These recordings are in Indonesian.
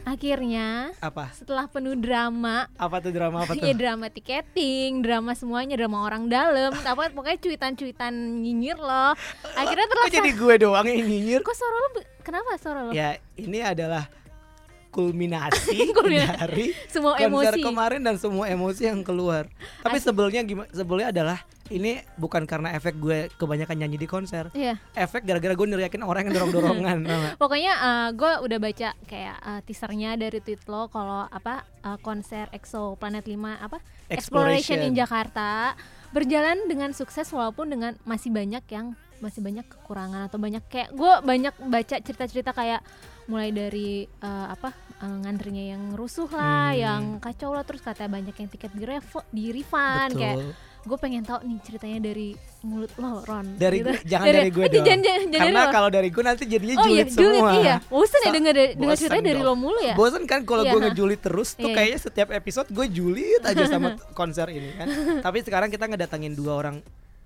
Akhirnya Apa? setelah penuh drama Apa tuh drama apa tuh? Iya drama tiketing, drama semuanya, drama orang dalam, apa pokoknya cuitan-cuitan nyinyir loh. Akhirnya Kok terlaksana. jadi gue doang yang nyinyir? Kok suara lo kenapa suara lo? Ya ini adalah kulminasi Kulminasi. dari Semua konser emosi. kemarin dan semua emosi yang keluar. Tapi sebelnya gimana? Sebelnya adalah ini bukan karena efek gue kebanyakan nyanyi di konser. Iya. Efek gara-gara gue neriakin orang yang dorong-dorongan. Pokoknya gue udah baca kayak eh, teasernya dari tweet lo kalau apa eh, konser EXO Planet 5 apa Exploration in Jakarta berjalan dengan sukses walaupun dengan masih banyak yang masih banyak kekurangan atau banyak kayak gue banyak baca cerita-cerita kayak mulai dari eh, apa eh, ngantrinya yang rusuh lah, Hmm. yang kacau lah terus katanya banyak yang tiket di revo, di refund kayak gue pengen tahu nih ceritanya dari mulut lo Ron Dari gitu. gue- jangan dari gue eh, dong. jangan, jangan, jangan Karena dari kalau dari gue nanti jadinya Oh iya, julid julid semua. iya. Bosen ya So- denger dari- denger bosen ceritanya dari lo mulu ya. Bosen kan kalau Iya, gue ngejulit terus tuh Iya. kayaknya setiap episode gue julid aja sama konser ini kan. Tapi sekarang kita ngedatangin dua orang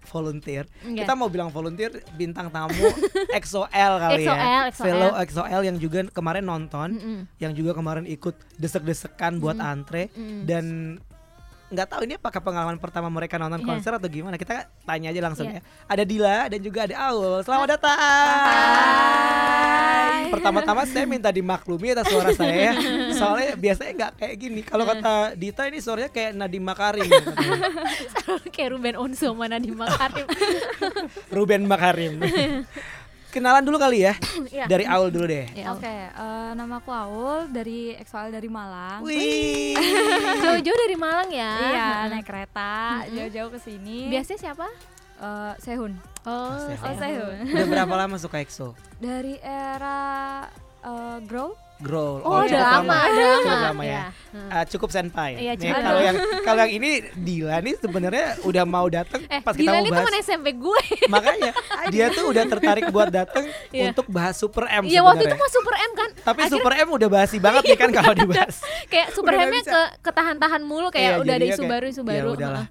volunteer. Iya. Kita mau bilang volunteer bintang tamu XOL kali XOL, ya. XOL. Fellow XOL yang juga kemarin nonton, Mm-mm. yang juga kemarin ikut desek-desekan buat Mm. antre Mm. dan nggak tahu ini apakah pengalaman pertama mereka nonton Iya. konser atau gimana kita tanya aja langsung Iya. ya ada Dila dan juga ada Aul selamat datang Hai. pertama-tama saya minta dimaklumi atas suara saya ya. soalnya biasanya nggak kayak gini kalau kata Dita ini suaranya kayak Nadiem Makarim ya, kayak Ruben Onsu sama Nadiem Makarim. Ruben Makarim kenalan dulu kali ya Iya. dari Aul dulu deh Oke, eh, nama aku Aul dari Exoal dari Malang. Wih Jauh-jauh dari Malang ya. Iya, naik kereta jauh-jauh ke sini. Biasanya siapa? Eh, Sehun. Oh, Sehun. Oh, Sehun. udah berapa lama suka EXO Dari era eh, Grow. Growl Oh, udah cukup lama, udah cukup lama. lama ya Iya. Heeh. Ah, cukup senpai. Iya, kalau yang kalau yang ini Dila nih sebenarnya udah mau datang Eh, pas kita Dila mau ini bahas. teman SMP gue. Makanya dia tuh udah tertarik buat datang Iya. untuk bahas Super M Iya, waktu itu mah Super M kan. Tapi Akhirnya Super M udah basi banget nih kan kalau dibahas. kayak Super M-nya ke ketahan-tahan mulu kayak Iya, udah ada isu kayak, baru isu Ya baru. udahlah.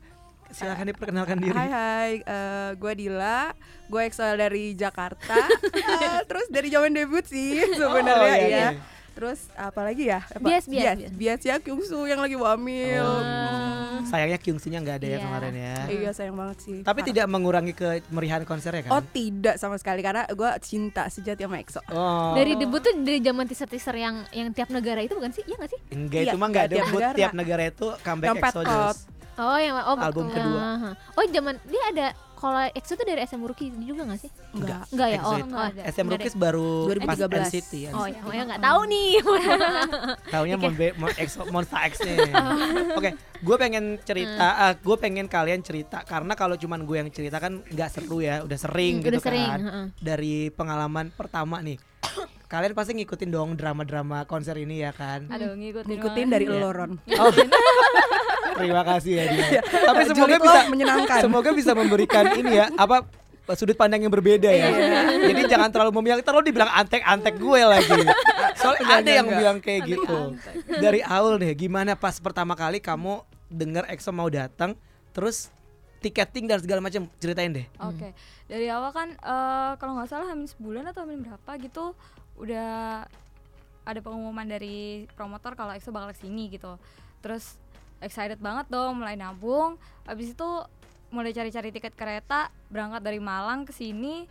Silakan diperkenalkan diri. Hai hai, eh, gue Dila, gue EXO dari Jakarta, Eh, terus dari zaman debut sih sebenarnya Oh, iya, ya. Terus apa lagi ya? Apa? Bias, bias, bias, bias ya Kyungsu yang lagi wamil. Oh. Hmm. Sayangnya Kyungsi-nya nggak ada ya Iya. kemarin ya. Iya sayang banget sih. Tapi Parah. tidak mengurangi kemeriahan konsernya Oh kan? tidak sama sekali karena gue cinta sejati sama EXO. Oh. Dari debut tuh dari zaman teaser-teaser yang yang tiap negara itu bukan sih? Iya gak sih? Enggak Iya, itu mah nggak nggak tiap debut negara. tiap negara itu comeback Exodus. Oh, yang oh Album ya, kedua. ha. Oh, zaman dia ada kalau EXO tuh dari SM Rookie juga gak sih? Enggak. Enggak ya? Oh, itu. enggak ada. SM. Rookies baru 2013. pas NCT ya. Oh ya, oh ya nggak tahu nih. Taunya Mon Mon Exo Monster X nih. Oh. Oke, gue pengen Hmm. cerita, gue pengen kalian cerita karena kalau cuman gue yang cerita kan nggak seru ya, udah sering Hmm, gitu udah sering, kan. heeh. Dari pengalaman pertama nih, kalian pasti ngikutin dong drama-drama konser ini ya kan. Aduh, ngikutin. Ngikutin dari Iya. Loron. Oh. Terima kasih ya dia. Tapi semoga Julid bisa menyenangkan. semoga bisa memberikan ini ya apa sudut pandang yang berbeda ya. Iya. Jadi jangan terlalu memihak terlalu dibilang antek-antek gue lagi. Soalnya ada yang enggak. bilang kayak gitu. Dari Aul deh, gimana pas pertama kali kamu dengar EXO mau datang, terus tiketing dan segala macam ceritain deh. Oke, dari awal kan eh, kalau nggak salah hamin sebulan atau hamin berapa gitu udah ada pengumuman dari promotor kalau EXO bakal ke sini gitu. Terus excited banget dong, mulai nabung. Habis itu mulai cari-cari tiket kereta, berangkat dari Malang ke sini.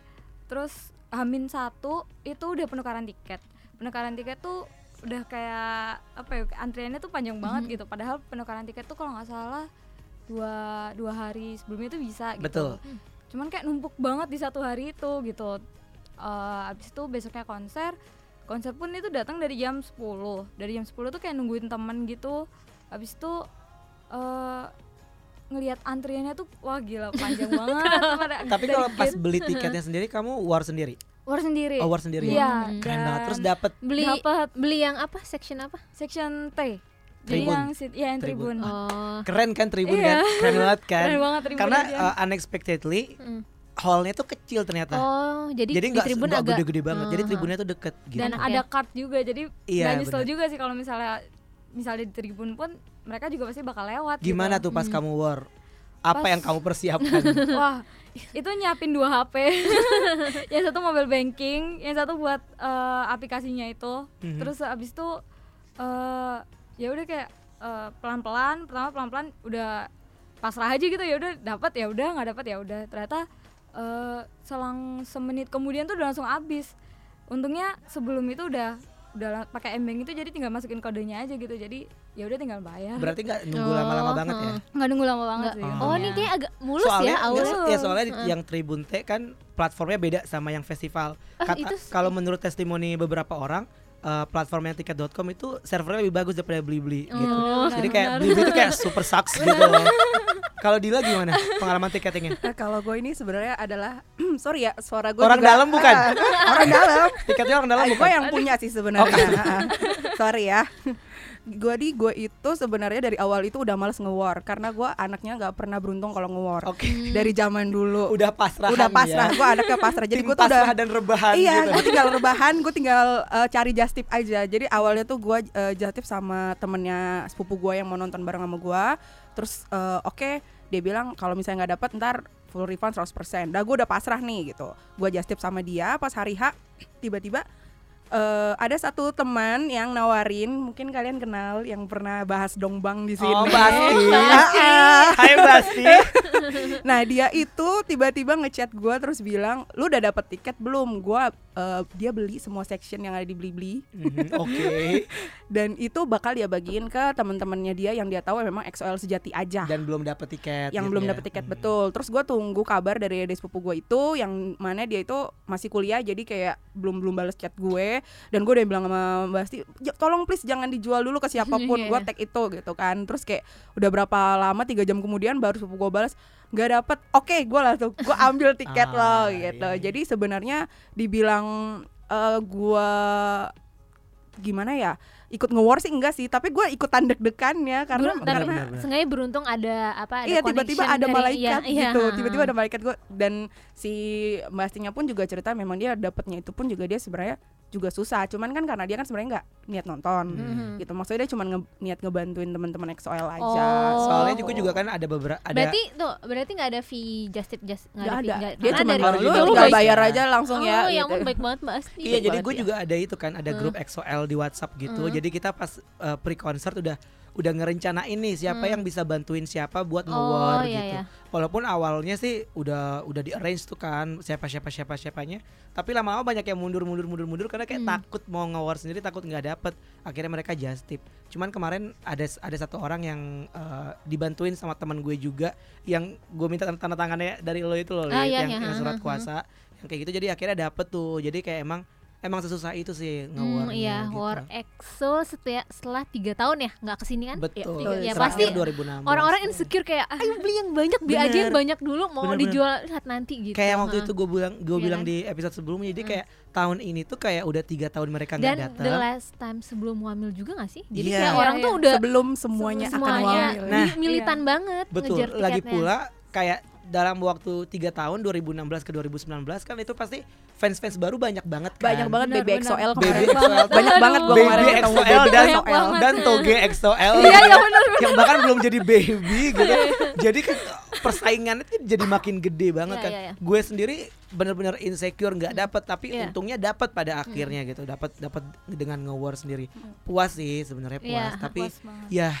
Terus hamin satu itu udah penukaran tiket. Penukaran tiket tuh udah kayak apa ya antriannya tuh panjang banget gitu. Padahal penukaran tiket tuh kalau nggak salah dua dua hari sebelumnya tuh bisa gitu Betul. cuman kayak numpuk banget di satu hari itu gitu Eh abis itu besoknya konser konser pun itu datang dari jam 10 dari jam 10 tuh kayak nungguin temen gitu abis itu eh ngelihat antriannya tuh wah gila panjang banget Tapi kalau pas beli tiketnya sendiri kamu war sendiri. war sendiri Oh, war sendiri. iya Hmm. Keren banget. Terus dapat Beli Dapat. beli yang apa? Section apa? section T jadi Tribun. yang sit ya yang Tribun. tribun, Oh. keren kan tribun Iya. kan? Keren banget kan? keren banget tribun Karena aja. uh, unexpectedly Mm. Hallnya tuh kecil ternyata. Oh, jadi, jadi di nggak tribun nggak agak gede-gede banget. Jadi Ah, tribunnya tuh deket gitu. dan Enak ada card juga jadi Iya, nggak nyesel bener. juga sih kalau misalnya misalnya di tribun pun mereka juga pasti bakal lewat Gimana gitu. tuh pas Hmm. kamu war? apa Pas- yang kamu persiapkan Wah, itu nyiapin dua HP. yang satu mobile banking, yang satu buat eh, aplikasinya itu. Mhm. Terus abis itu eh ya udah kayak eh, pelan-pelan, pertama pelan-pelan udah pasrah aja gitu ya udah dapat ya udah nggak dapat ya udah. Ternyata eh, selang semenit kemudian tuh udah langsung habis. Untungnya sebelum itu udah udah pakai embeng itu jadi tinggal masukin kodenya aja gitu. Jadi ya udah tinggal bayar. berarti nggak nunggu Oh, lama-lama banget ya heeh. nggak nunggu lama banget sih. Oh. oh ini untungnya. kayak agak mulus soalnya ya awalnya nggak- ya soalnya Heeh. yang Tribun T kan platformnya beda sama yang festival. Kata- s- kalau menurut testimoni beberapa orang eh, platformnya tiket.com itu servernya lebih bagus daripada Blibli gitu. Oh, Jadi kayak benar. Blibli itu kayak super sucks gitu. Kalau Dila gimana pengalaman tiketingnya? Nah, kalau gue ini sebenarnya adalah sorry ya suara gue Orang dalam bukan? orang dalam Tiketnya orang dalam gue bukan? yang punya sih sebenarnya sorry ya gue di gue itu sebenarnya dari awal itu udah males nge-war karena gue anaknya nggak pernah beruntung kalau nge-war Oke. dari zaman dulu Udah pasrah udah pasrah ya. gue anaknya pasrah jadi gue tuh udah dan rebahan iya gitu. gue tinggal rebahan gue tinggal eh, cari just tip aja jadi awalnya tuh gue uh, just tip sama temennya sepupu gue yang mau nonton bareng sama gue terus eh, oke dia bilang kalau misalnya nggak dapat ntar full refund 100% dah gue udah pasrah nih gitu gue just tip sama dia pas hari H tiba-tiba eh, ada satu teman yang nawarin mungkin kalian kenal yang pernah bahas dongbang di sini Oh, Basti. Hai Basti. Nah dia itu tiba-tiba ngechat gue terus bilang lu udah dapet tiket belum? Gua eh, dia beli semua section yang ada di Blibli Mhm, Oke. dan itu bakal dia bagiin ke teman-temannya dia yang dia tahu memang XOL sejati aja. Dan belum dapet tiket. yang gitu belum ya. dapet tiket Mhm. betul. Terus gue tunggu kabar dari adik sepupu gue itu yang mana dia itu masih kuliah jadi kayak belum belum balas chat gue dan gue udah bilang sama Mbak Asti "Ja- tolong please jangan dijual dulu ke siapa pun Iya, gue iya. tag itu gitu kan terus kayak udah berapa lama tiga jam kemudian baru sepupu gue balas nggak dapet oke gue langsung gue ambil tiket Ah, loh iya, gitu iya. jadi sebenarnya dibilang eh gue gimana ya ikut nge-war sih enggak sih tapi gue ikutan deg-degannya karena Ber- karena benar, benar. Sengaja beruntung ada apa ada iya tiba-tiba ada dari- malaikat iya, iya, gitu tiba-tiba ada malaikat gue dan si mbak Astinya pun juga cerita memang dia dapatnya itu pun juga dia sebenarnya juga susah cuman kan karena dia kan sebenarnya nggak niat nonton Mhm. gitu maksudnya dia cuma nge- niat ngebantuin teman-teman XOL aja Oh. Soalnya juga juga kan ada beberapa ada Berarti tuh berarti nggak ada fee just tip just nggak fee, ada nggak- dia cuma dari baru dulu juga lu tinggal baik- bayar ya. aja langsung oh, ya ya gitu. baik banget Mbak Asti. Iya, jadi gue ya. juga ada itu kan, ada grup XOL di WhatsApp gitu. Hmm. Jadi kita pas uh, pre-concert udah udah ngerencanain nih siapa Hmm. yang bisa bantuin siapa buat Oh, nge-war iya, gitu. iya. Walaupun awalnya sih udah udah di arrange tuh kan siapa siapa siapa siapanya, tapi lama-lama banyak yang mundur mundur mundur mundur karena kayak Hmm. takut mau nge-war sendiri, takut nggak dapet. Akhirnya mereka just tip. Cuman kemarin ada ada satu orang yang uh, dibantuin sama teman gue juga yang gue minta tanda, tangannya dari lo itu loh, Ah, iya, yang, iya, yang surat kuasa yang kayak gitu jadi akhirnya dapet tuh. Jadi kayak emang emang sesusah itu sih Hmm, nge-war iya, gitu. War EXO setelah setelah tiga tahun ya nggak ke sini kan? Betul. Iya, ya, Terakhir pasti 2016. Orang-orang insecure kayak ayo beli yang banyak, beli aja yang Bener. banyak dulu mau Bener-bener. dijual lihat nanti gitu. kayak waktu itu gue bilang gue Iya bilang kan? di episode sebelumnya jadi Hmm. kayak tahun ini tuh kayak udah tiga tahun mereka nggak Dan the datang. last time sebelum hamil juga gak sih? Jadi Iya. kayak Iya, orang iya. tuh udah sebelum semuanya, akan semuanya hamil Nah. mi- militan banget Betul. ngejar Lagi pula kayak dalam waktu tiga tahun 2016 ke 2019 kan itu pasti fans-fans baru banyak banget kan. banyak banget Benar, BB benar. XOL BB kemarin XOL. banyak banget gue kemarin ketemu XOL BB dan banget. dan toge XOL Iya, iya benar. yang bahkan belum jadi baby gitu jadi kan persaingannya tuh jadi makin gede banget Iya, kan iya, iya. gue sendiri bener-bener insecure nggak dapet tapi Iya. untungnya dapat pada akhirnya gitu dapat dapat dengan nge-war sendiri puas sih sebenarnya puas Iya, tapi Puas banget. ya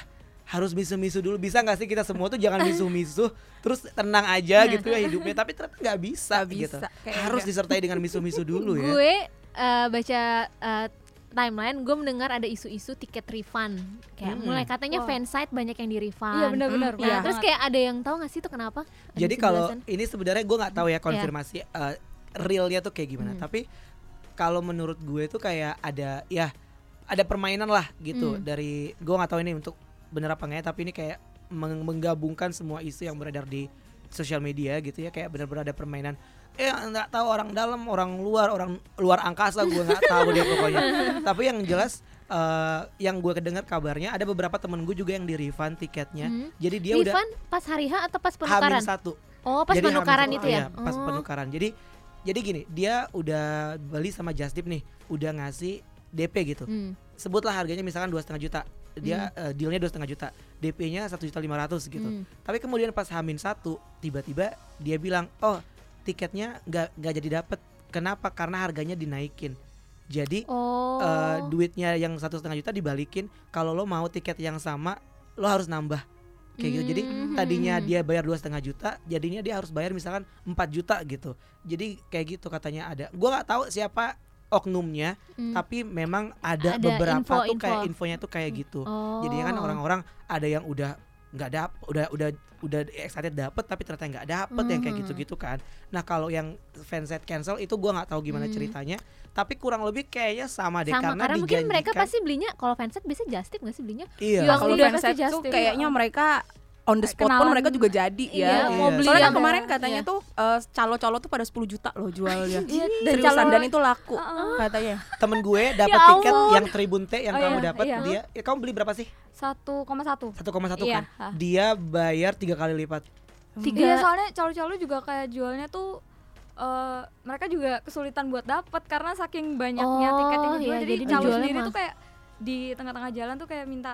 harus misu-misu dulu bisa nggak sih kita semua tuh jangan misu-misu terus tenang aja gitu ya hidupnya tapi ternyata nggak bisa, Nggak gitu bisa, harus disertai dengan misu-misu dulu ya Gue eh, baca eh, timeline, gue mendengar ada isu-isu tiket refund. Kayak Hmm. mulai katanya Wah. fansite banyak yang di refund. Iya benar-benar. Hmm, Iya. terus kayak ada yang tahu gak sih itu kenapa? Ada Jadi kalau ini sebenarnya gue nggak tahu ya konfirmasi eh, realnya tuh kayak gimana. Hmm. Tapi kalau menurut gue tuh kayak ada ya ada permainan lah gitu Hmm. dari gue nggak tahu ini untuk bener apa enggak ya, tapi ini kayak meng- menggabungkan semua isu yang beredar di sosial media gitu ya kayak benar-benar ada permainan eh nggak tahu orang dalam orang luar orang luar angkasa gue nggak tahu dia pokoknya tapi yang jelas eh, yang gue kedengar kabarnya ada beberapa temen gue juga yang di refund tiketnya Hmm. jadi dia udah refund pas hari H atau pas hamin penukaran? satu Oh, pas Jadi penukaran itu satu, ya? iya, pas Oh. penukaran. Jadi jadi gini, dia udah beli sama Justip nih, udah ngasih DP gitu. Hmm. Sebutlah harganya misalkan dua setengah juta. Dia eh, dealnya dua setengah juta DP-nya satu juta lima ratus gitu. Hmm. tapi kemudian pas Hamin satu tiba-tiba dia bilang oh tiketnya nggak nggak jadi dapet. Kenapa? Karena harganya dinaikin. Jadi Oh. eh, duitnya yang satu setengah juta dibalikin. Kalau lo mau tiket yang sama lo harus nambah. Kayak gitu. Jadi Mhm. tadinya dia bayar dua setengah juta jadinya dia harus bayar misalkan 4 juta gitu. Jadi kayak gitu katanya ada. Gua nggak tahu siapa oknumnya Hmm. tapi memang ada, Ada beberapa info- tuh kayak info. infonya tuh kayak gitu Oh. jadinya kan orang-orang ada yang udah nggak dap udah udah udah excited dapet tapi ternyata nggak dapet yang kayak Mhm. gitu-gitu kan nah kalau yang fansite cancel itu gua nggak tahu gimana Hmm. ceritanya tapi kurang lebih kayaknya sama deh sama karena, karena mungkin mereka pasti belinya kalau fanset bisa just tip nggak sih belinya iya Yang kalau fanset tuh kayaknya mereka on the spot pun mereka juga jadi Iya, ya. mau beli Soalnya yang- kemarin katanya Iya. tuh eh, calo-calo tuh pada 10 juta loh jualnya. Iya, dan calon- dan itu laku Heeh. katanya. temen gue dapat Ya tiket yang Tribun T yang Oh kamu iya, dapat iya. dia ya, kamu beli berapa sih 1,1 1,1 Iya, kan dia bayar tiga kali lipat tiga Iya soalnya calo-calo juga kayak jualnya tuh eh mereka juga kesulitan buat dapet karena saking banyaknya Oh, tiket yang dijual iya, jadi, jadi calo sendiri mah- tuh kayak di tengah-tengah jalan tuh kayak minta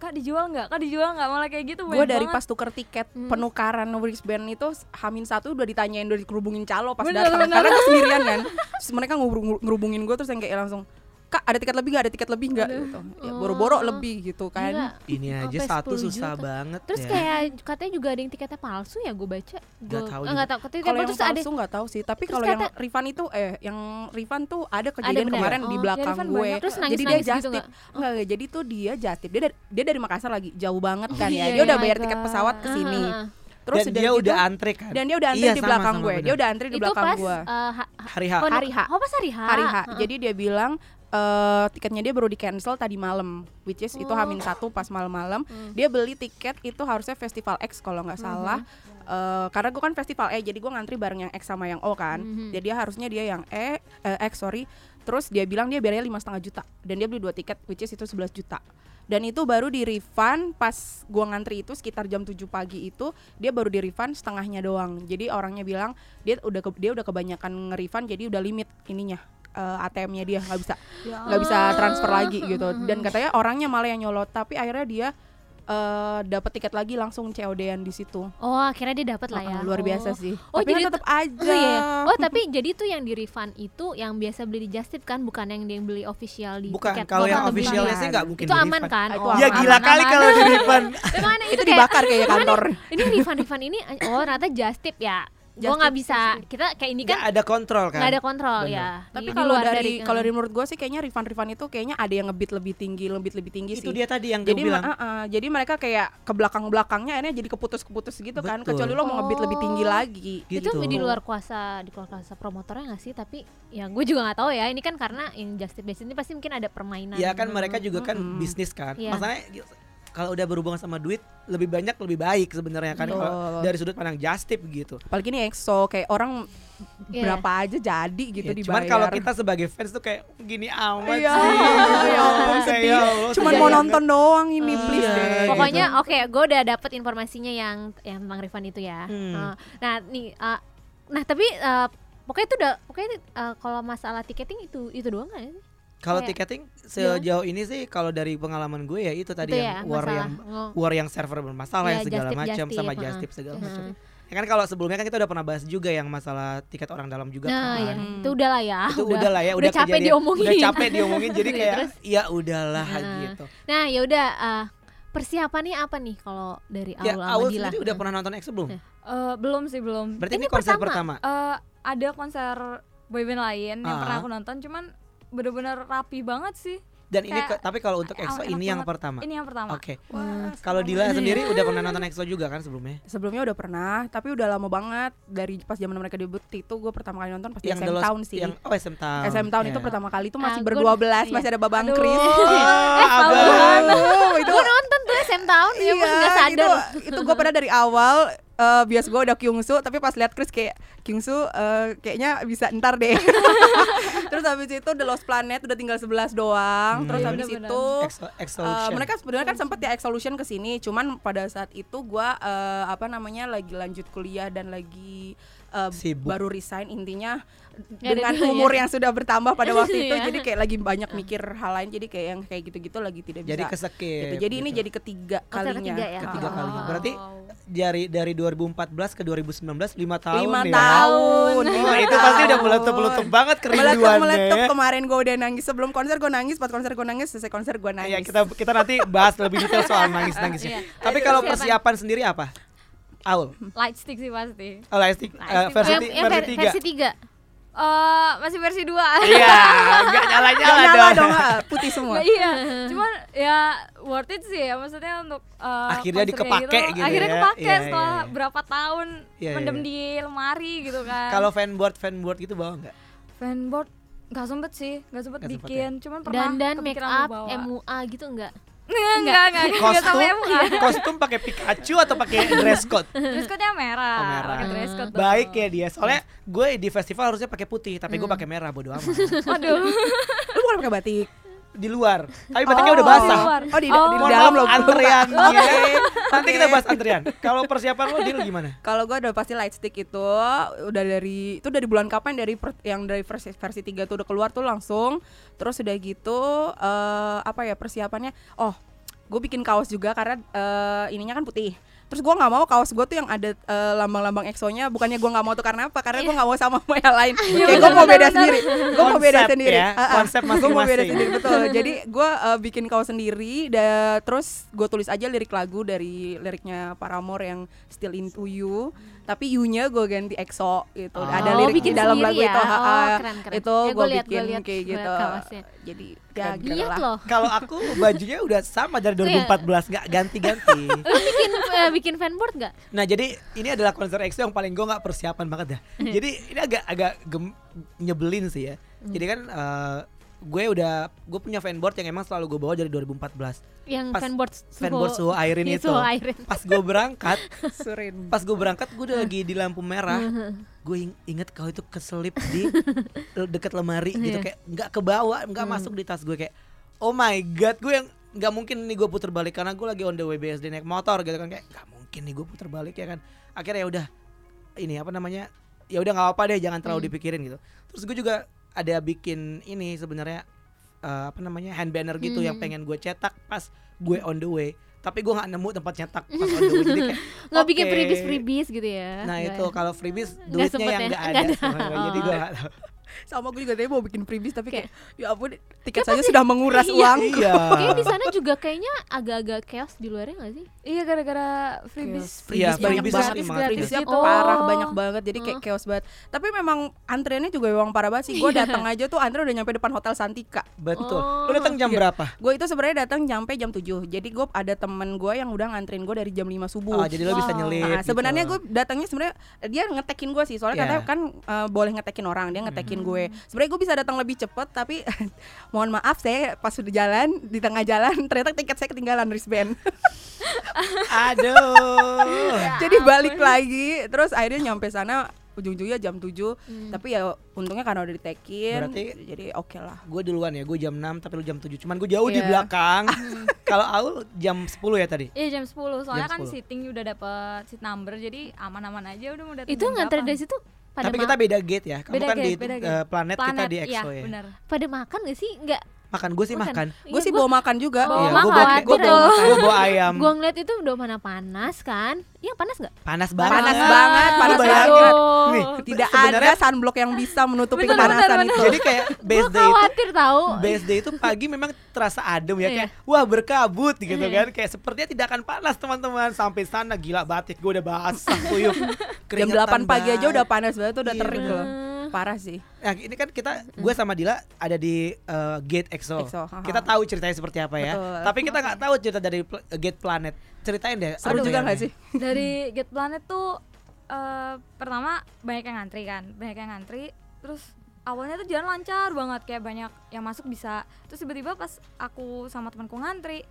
kak dijual nggak kak dijual nggak malah kayak gitu Gue dari banget. pas tuker tiket Hmm. penukaran wristband itu Hamin satu udah ditanyain udah dikerubungin calo pas Bener, datang bener. karena sendirian kan. Terus mereka ngerubung- ngerubungin gue terus yang kayak langsung Kak ada tiket lebih gak? Ada tiket lebih nggak? Gitu. Ya, boro-boro Oh. lebih gitu kan. Gila. ini aja Sampai satu 10 susah juta. banget terus ya. kayak katanya juga ada yang tiketnya palsu ya gue baca Nggak Gua- tahu nggak tahu Kalau yang terus ada palsu nggak tahu sih, tapi kalau yang refund itu eh yang refund tuh ada kejadian bener. kemarin Oh, di ya, belakang refund gue. Terus jadi nangis-nangis dia gitu just tip. nggak? Enggak, enggak, jadi tuh dia just tip. Dia dari, dia dari Makassar lagi, jauh banget kan iya, ya. Dia udah iya. bayar Oh my tiket pesawat ke sini. Ah, ah, ah. Terus dan udah dia gitu, udah antre kan dan dia udah antri Iya, di sama, belakang sama, gue. bener. Dia udah antri di itu belakang pas gue. eh, ha- hari H Hari H. oh pas hari H Hari H. Heeh. Jadi dia bilang eh tiketnya dia baru di cancel tadi malam, which is itu Oh. Hamin satu pas malam-malam. Hmm. Dia beli tiket itu harusnya Festival X kalau nggak salah. Eh, karena gue kan festival E, jadi gue ngantri bareng yang X sama yang O kan. Mhm. Jadi dia harusnya dia yang E, eh, X sorry. Terus dia bilang dia bayarnya lima setengah juta dan dia beli dua tiket, which is itu 11 juta. Dan itu baru di refund pas gua ngantri itu sekitar jam 7 pagi itu dia baru di refund setengahnya doang. Jadi orangnya bilang dia udah ke- dia udah kebanyakan nge-refund jadi udah limit ininya eh, ATM-nya dia nggak bisa Ya nggak bisa Ah. transfer lagi gitu. Dan katanya orangnya malah yang nyolot tapi akhirnya dia eh dapat tiket lagi langsung COD-an di situ. oh akhirnya dia dapat lah ya luar biasa Oh. sih. Oh, tapi jadi kan tetap aja. Oh iya. Oh tapi jadi tuh yang di refund itu yang biasa beli di Just Tip kan bukan yang dia beli official di bukan tiket kalau yang officialnya sih nggak mungkin itu aman refund. kan? Itu Oh, ya aman, gila aman, kali aman. kalau di refund itu kayak, dibakar kayak kantor. ini refund refund ini oh ternyata Just Tip ya. Gue nggak bisa. Kita kayak ini nggak kan ada kontrol kan nggak ada kontrol Bener. ya. Tapi kalau luar dari kalau dari menurut gue sih kayaknya refund-refund itu kayaknya ada yang ngebit lebih tinggi, lebih lebih tinggi itu sih. dia tadi yang gue jadi bilang uh, uh, jadi mereka kayak ke belakang-belakangnya akhirnya jadi keputus-keputus gitu kan. Betul. Kecuali lo mau ngebit lebih tinggi Oh. lagi. itu gitu. di luar kuasa di luar kuasa promotornya nggak sih tapi ya gue juga nggak tahu ya ini kan karena yang just tip Basic ini pasti mungkin ada permainan ya kan mereka juga kan bisnis kan Iya. masalahnya gitu, kalau udah berhubungan sama duit lebih banyak lebih baik sebenarnya kan kalau Betul. dari sudut pandang just tip gitu Apalagi nih EXO kayak orang Iya. berapa aja jadi gitu Ya, dibayar. cuman kalau kita sebagai fans tuh kayak gini amat Iya, sih ya ampun, sedih. ya cuman mau nonton doang ini Iya, please deh. gitu. Pokoknya oke, gue udah dapet informasinya yang yang tentang refund itu ya. Hmm. Uh, nah nih, uh, nah tapi uh, pokoknya itu udah, pokoknya uh, kalau masalah tiketing itu itu doang kan? Ya? kalau tiketing sejauh ini sih kalau dari pengalaman gue ya itu tadi Itu yang ya, war masalah. yang Ngo- war yang server bermasalah Iya, yang segala macam sama just tip segala macam Uh. ya kan kalau sebelumnya kan kita udah pernah bahas juga yang masalah tiket orang dalam juga Nah, kan ya, Hmm. itu udah lah ya. itu udah, lah ya udah udah, capek kejadian- diomongin. udah capek diomongin jadi Iya, kayak terus? ya udahlah Nah. gitu Nah ya udah, uh, persiapannya apa nih kalau dari ya awal awal sama Dila? sendiri udah pernah nonton X belum. Eh, belum sih belum berarti ini, Ini konser pertama. pertama, Eh, ada konser boyband lain yang Ah. pernah aku nonton cuman bener-bener rapi banget sih dan ini kayak- ke- tapi kalau untuk EXO ini yang banget. pertama ini yang pertama oke kalau Dila sendiri udah pernah nonton EXO juga kan sebelumnya Sebelumnya udah pernah, tapi udah lama banget dari pas zaman mereka debut itu gue pertama kali nonton pas di yang SM Town sih. yang oh SM Town SM Town itu Ya. pertama kali itu masih berdua belas, iya. masih ada Babang Aduh. Chris. Oh, tahu abang. Aduh, itu Gue nonton tuh SM Town, ya iya, nggak sadar. itu itu gue pernah dari awal eh bias gue udah Kyungsu tapi pas lihat Chris kayak Kyungsu eh, kayaknya bisa ntar deh terus habis itu The Lost Planet udah tinggal 11 doang Hmm. terus Iya, habis bener-bener. itu Exo- eh, Exolution. mereka sebenarnya kan sempat ya Exolution ke sini cuman pada saat itu gua eh, apa namanya lagi lanjut kuliah dan lagi uh, Sibuk. baru resign intinya ada dengan ya? umur yang sudah bertambah pada waktu itu Iya. jadi kayak lagi banyak mikir hal lain jadi kayak yang kayak gitu-gitu lagi tidak bisa Jadi kesekip. gitu. jadi ini gitu. jadi ketiga Konser kalinya ketiga ya? ketiga Ah. kalinya. Berarti dari dari 2014 ke 2019 5 tahun 5 nih. tahun. Wah, itu pasti udah meletup-meletup banget kerinduannya. Meletup-meletup kemarin gue udah nangis sebelum konser gue nangis, pas konser gue nangis, selesai konser gue nangis. Iya, kita kita nanti bahas lebih detail soal nangis-nangisnya. Iya. Tapi kalau persiapan sendiri apa? Aul. Lightstick sih pasti. Oh, lightstick. Light uh, eh, versi, versi, versi, versi 3. Versi 3. Uh, masih versi 2 Iya, nggak nyala-nyala dong. Dong, ah, putih semua. Nah, iya, cuman ya worth it sih ya maksudnya untuk uh, akhirnya dikepake gitu. gitu akhirnya ya. kepake yeah, setelah yeah, berapa tahun yeah, mendem yeah. di lemari gitu kan. Kalau fanboard fanboard gitu bawa nggak? Fanboard Gak sempet sih, gak sempet gak bikin, ya. cuman pernah dan dan make up MUA gitu enggak Enggak, enggak, enggak, Kostum, MUA. kostum pakai Pikachu atau pakai dress code? Dress code-nya merah. Oh, merah. Pakai dress code. dong. Baik ya dia. Soalnya gue di festival harusnya pakai putih, tapi gue pakai merah bodo amat. Waduh. lu bukan pakai batik Di luar. Tapi batiknya udah basah. luar. oh di, Oh. di dalam maaf, lo antriannya. Nanti kita bahas antrian. Kalau persiapan lo deal gimana? Kalau gue udah pasti light stick itu udah dari itu dari bulan kapan dari per- yang dari versi versi 3 tuh udah keluar tuh langsung. Terus udah gitu eh apa ya persiapannya? Oh, gue bikin kaos juga karena eh, ininya kan putih. Terus gue nggak mau kaos gue tuh yang ada eh, lambang-lambang EXO-nya. Bukannya gue nggak mau tuh karena apa? Karena gue nggak mau sama sama yang lain. Kayak gue mau beda sendiri. Gue mau beda sendiri. ya, konsep Gue mau beda sendiri betul. Jadi gue eh, bikin kaos sendiri. Da, terus gue tulis aja lirik lagu dari liriknya Paramore yang Still Into You. Tapi You-nya gue ganti EXO gitu. Oh. Ada lirik di dalam lagu ya? itu. Oh, keren, keren. Itu Ya, gue bikin gua liat, kayak gitu. Jadi ya gitu loh Kalau aku bajunya udah sama dari Iya. 2014 nggak ganti-ganti. lu bikin eh, bikin fanboard nggak Nah jadi ini adalah konser EXO yang paling gue nggak persiapan banget dah. jadi ini agak agak gem- nyebelin sih ya. Jadi kan eh, gue udah gue punya fanboard yang emang selalu gue bawa dari 2014. yang Pas fanboard suhu, Fanboard suhu airin itu. suhu airin. Pas gue berangkat, Surin. pas gue berangkat gue udah lagi di lampu merah. gue ing- inget kau itu keselip di deket lemari gitu Iya. kayak nggak ke bawah, nggak masuk di tas gue kayak oh my god gue yang nggak mungkin nih gue puter balik karena gue lagi on the way BSD naik motor gitu kan kayak nggak mungkin nih gue puter balik ya kan akhirnya ya udah ini apa namanya ya udah nggak apa-apa deh jangan terlalu dipikirin gitu terus gue juga ada bikin ini sebenarnya eh, apa namanya hand banner gitu yang Hmm. pengen gue cetak pas gue on the way tapi gue nggak nemu tempat cetak pas on the way jadi kayak nggak bikin oke. freebies freebies gitu ya Nah Nggak itu ya? kalau freebies duitnya sempet yang ya? nggak Nggak ada, ada. sebenarnya. jadi Oh. gue nggak tahu. Sama gue juga tadi mau bikin freebies tapi kayak ya ampun tiket saja sudah menguras Iya. uang. Iya. Kayaknya di sana juga kayaknya agak-agak chaos di luarnya nggak sih? Iya gara-gara freebies. Iya, banyak freebies banget. sih, gratis, banget. gratis Freebiesnya gitu. parah banyak banget jadi kayak Huh? chaos banget. Tapi memang antreannya juga memang parah banget sih. Gue datang aja tuh antre udah nyampe depan Hotel Santika. Betul. Oh. Lu datang jam Iya. berapa? Gue itu sebenarnya datang nyampe jam 7 Jadi gue ada temen gue yang udah nganterin gue dari jam 5 subuh. Oh, jadi lo bisa nyelip. Nah, sebenarnya gitu. gue datangnya sebenarnya dia ngetekin gue sih soalnya Iya. katanya kan eh, boleh ngetekin orang dia ngetekin gue. Sebenarnya gue bisa datang lebih cepet tapi mohon maaf saya pas sudah jalan di tengah jalan ternyata tiket saya ketinggalan wristband. Aduh. Jadi balik lagi terus akhirnya nyampe sana ujung-ujungnya jam 7 Hmm. tapi ya untungnya karena udah ditekin Berarti- jadi oke lah. gue duluan ya, gue jam 6 tapi lu jam 7. Cuman gue jauh di Iya. belakang. Kalau Aul jam 10 ya tadi. Iya jam 10 soalnya Jam kan 10. seating udah dapet seat number jadi aman-aman aja udah mau datang Itu nganter 8. dari situ pada tapi kita beda gate ya. Kamu Beda kan gate, di beda eh, gate. planet, kita di EXO iya, ya. bener. pada makan gak sih? Enggak. Makan gue sih Bukan. makan. Gue Iya, sih gua- bawa makan juga. Bawa Iya, makan, gue bawa, khawatir gue bawa, gue ayam. Gua ngeliat itu udah mana panas kan? Iya panas nggak? Panas banget. Panas banget, panas banget. Nih, Tidak sebenarnya- ada sunblock yang bisa menutupi Bener, kepanasan bener, itu. Jadi kayak Gue BSD itu khawatir tahu. BSD itu pagi memang terasa adem ya Iya. kayak wah berkabut gitu Iya. kan kayak sepertinya tidak akan panas teman-teman sampai sana gila batik gue udah basah kuyup Jam Keringetan 8 pagi aja udah panas banget tuh udah Iya, terik loh. Parah sih. Nah ini kan kita gue sama Dila ada di eh, Gate EXO. EXO, haha. Kita tahu ceritanya seperti apa ya. Betul. Tapi kita nggak tahu cerita dari pl- Gate Planet. Ceritain deh. Seru juga nggak sih? dari Get Planet tuh eh, pertama banyak yang ngantri kan banyak yang ngantri terus awalnya tuh jalan lancar banget kayak banyak yang masuk bisa terus tiba-tiba pas aku sama temanku ngantri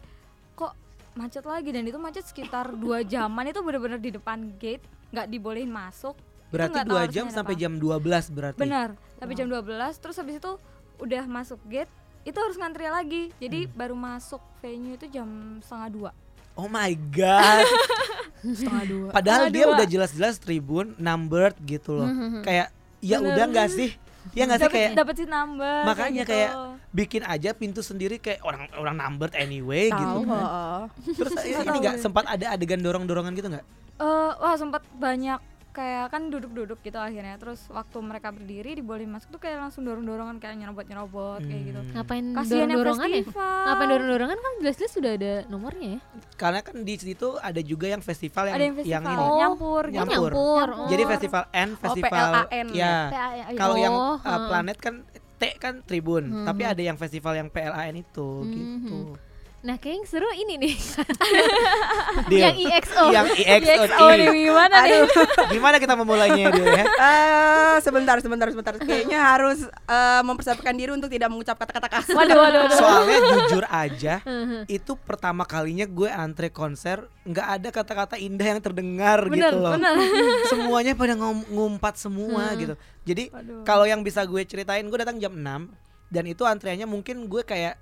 kok macet lagi dan itu macet sekitar dua jaman itu bener-bener di depan gate nggak dibolehin masuk Berarti dua jam sampai apa. jam 12 berarti. benar sampai jam 12 terus habis itu udah masuk gate itu harus ngantri lagi jadi Hmm. baru masuk venue itu jam setengah dua Oh my god. setengah dua Padahal Setengah dia dua. udah jelas-jelas tribun numbered gitu loh. Mhm. Kayak ya Bener. udah nggak sih? Ya nggak sih kayak dapat sih number makanya gitu. kayak bikin aja pintu sendiri kayak orang orang numbered anyway gitu. tahu heeh. Terus ini nggak sempat ada adegan dorong-dorongan gitu nggak? Eh, wah sempat banyak kayak kan duduk-duduk gitu akhirnya terus waktu mereka berdiri dibolehin masuk tuh kayak langsung dorong-dorongan kayak nyerobot-nyerobot kayak gitu Hmm. Ngapain yang dorong-dorongan ya? Ngapain dorong-dorongan kan jelas-jelas sudah ada nomornya ya. Karena kan di situ ada juga yang festival yang ada yang festival ini. Oh. nyampur Oh, gitu Nyampur. nyampur. Jadi Oh. festival N, festival PLAN ya. PAI. Kalau yang Oh, uh, heeh. planet kan T kan tribun, Hmm, tapi hmm. ada yang festival yang PLAN itu Hmm, gitu. Nah, kayak yang seru ini nih. Deal. yang EXO. yang EXO. EXO nih gimana nih Gimana kita memulainya dulu ya? Eh, sebentar sebentar sebentar kayaknya harus eh, mempersiapkan diri untuk tidak mengucap kata-kata kasar waduh waduh waduh Soalnya jujur aja, Heeh. itu pertama kalinya gue antre konser nggak ada kata-kata indah yang terdengar bener gitu loh. bener Semuanya pada ngom- ngumpat semua Hmm. gitu. Jadi kalau yang bisa gue ceritain, gue datang jam 6 dan itu antreannya mungkin gue kayak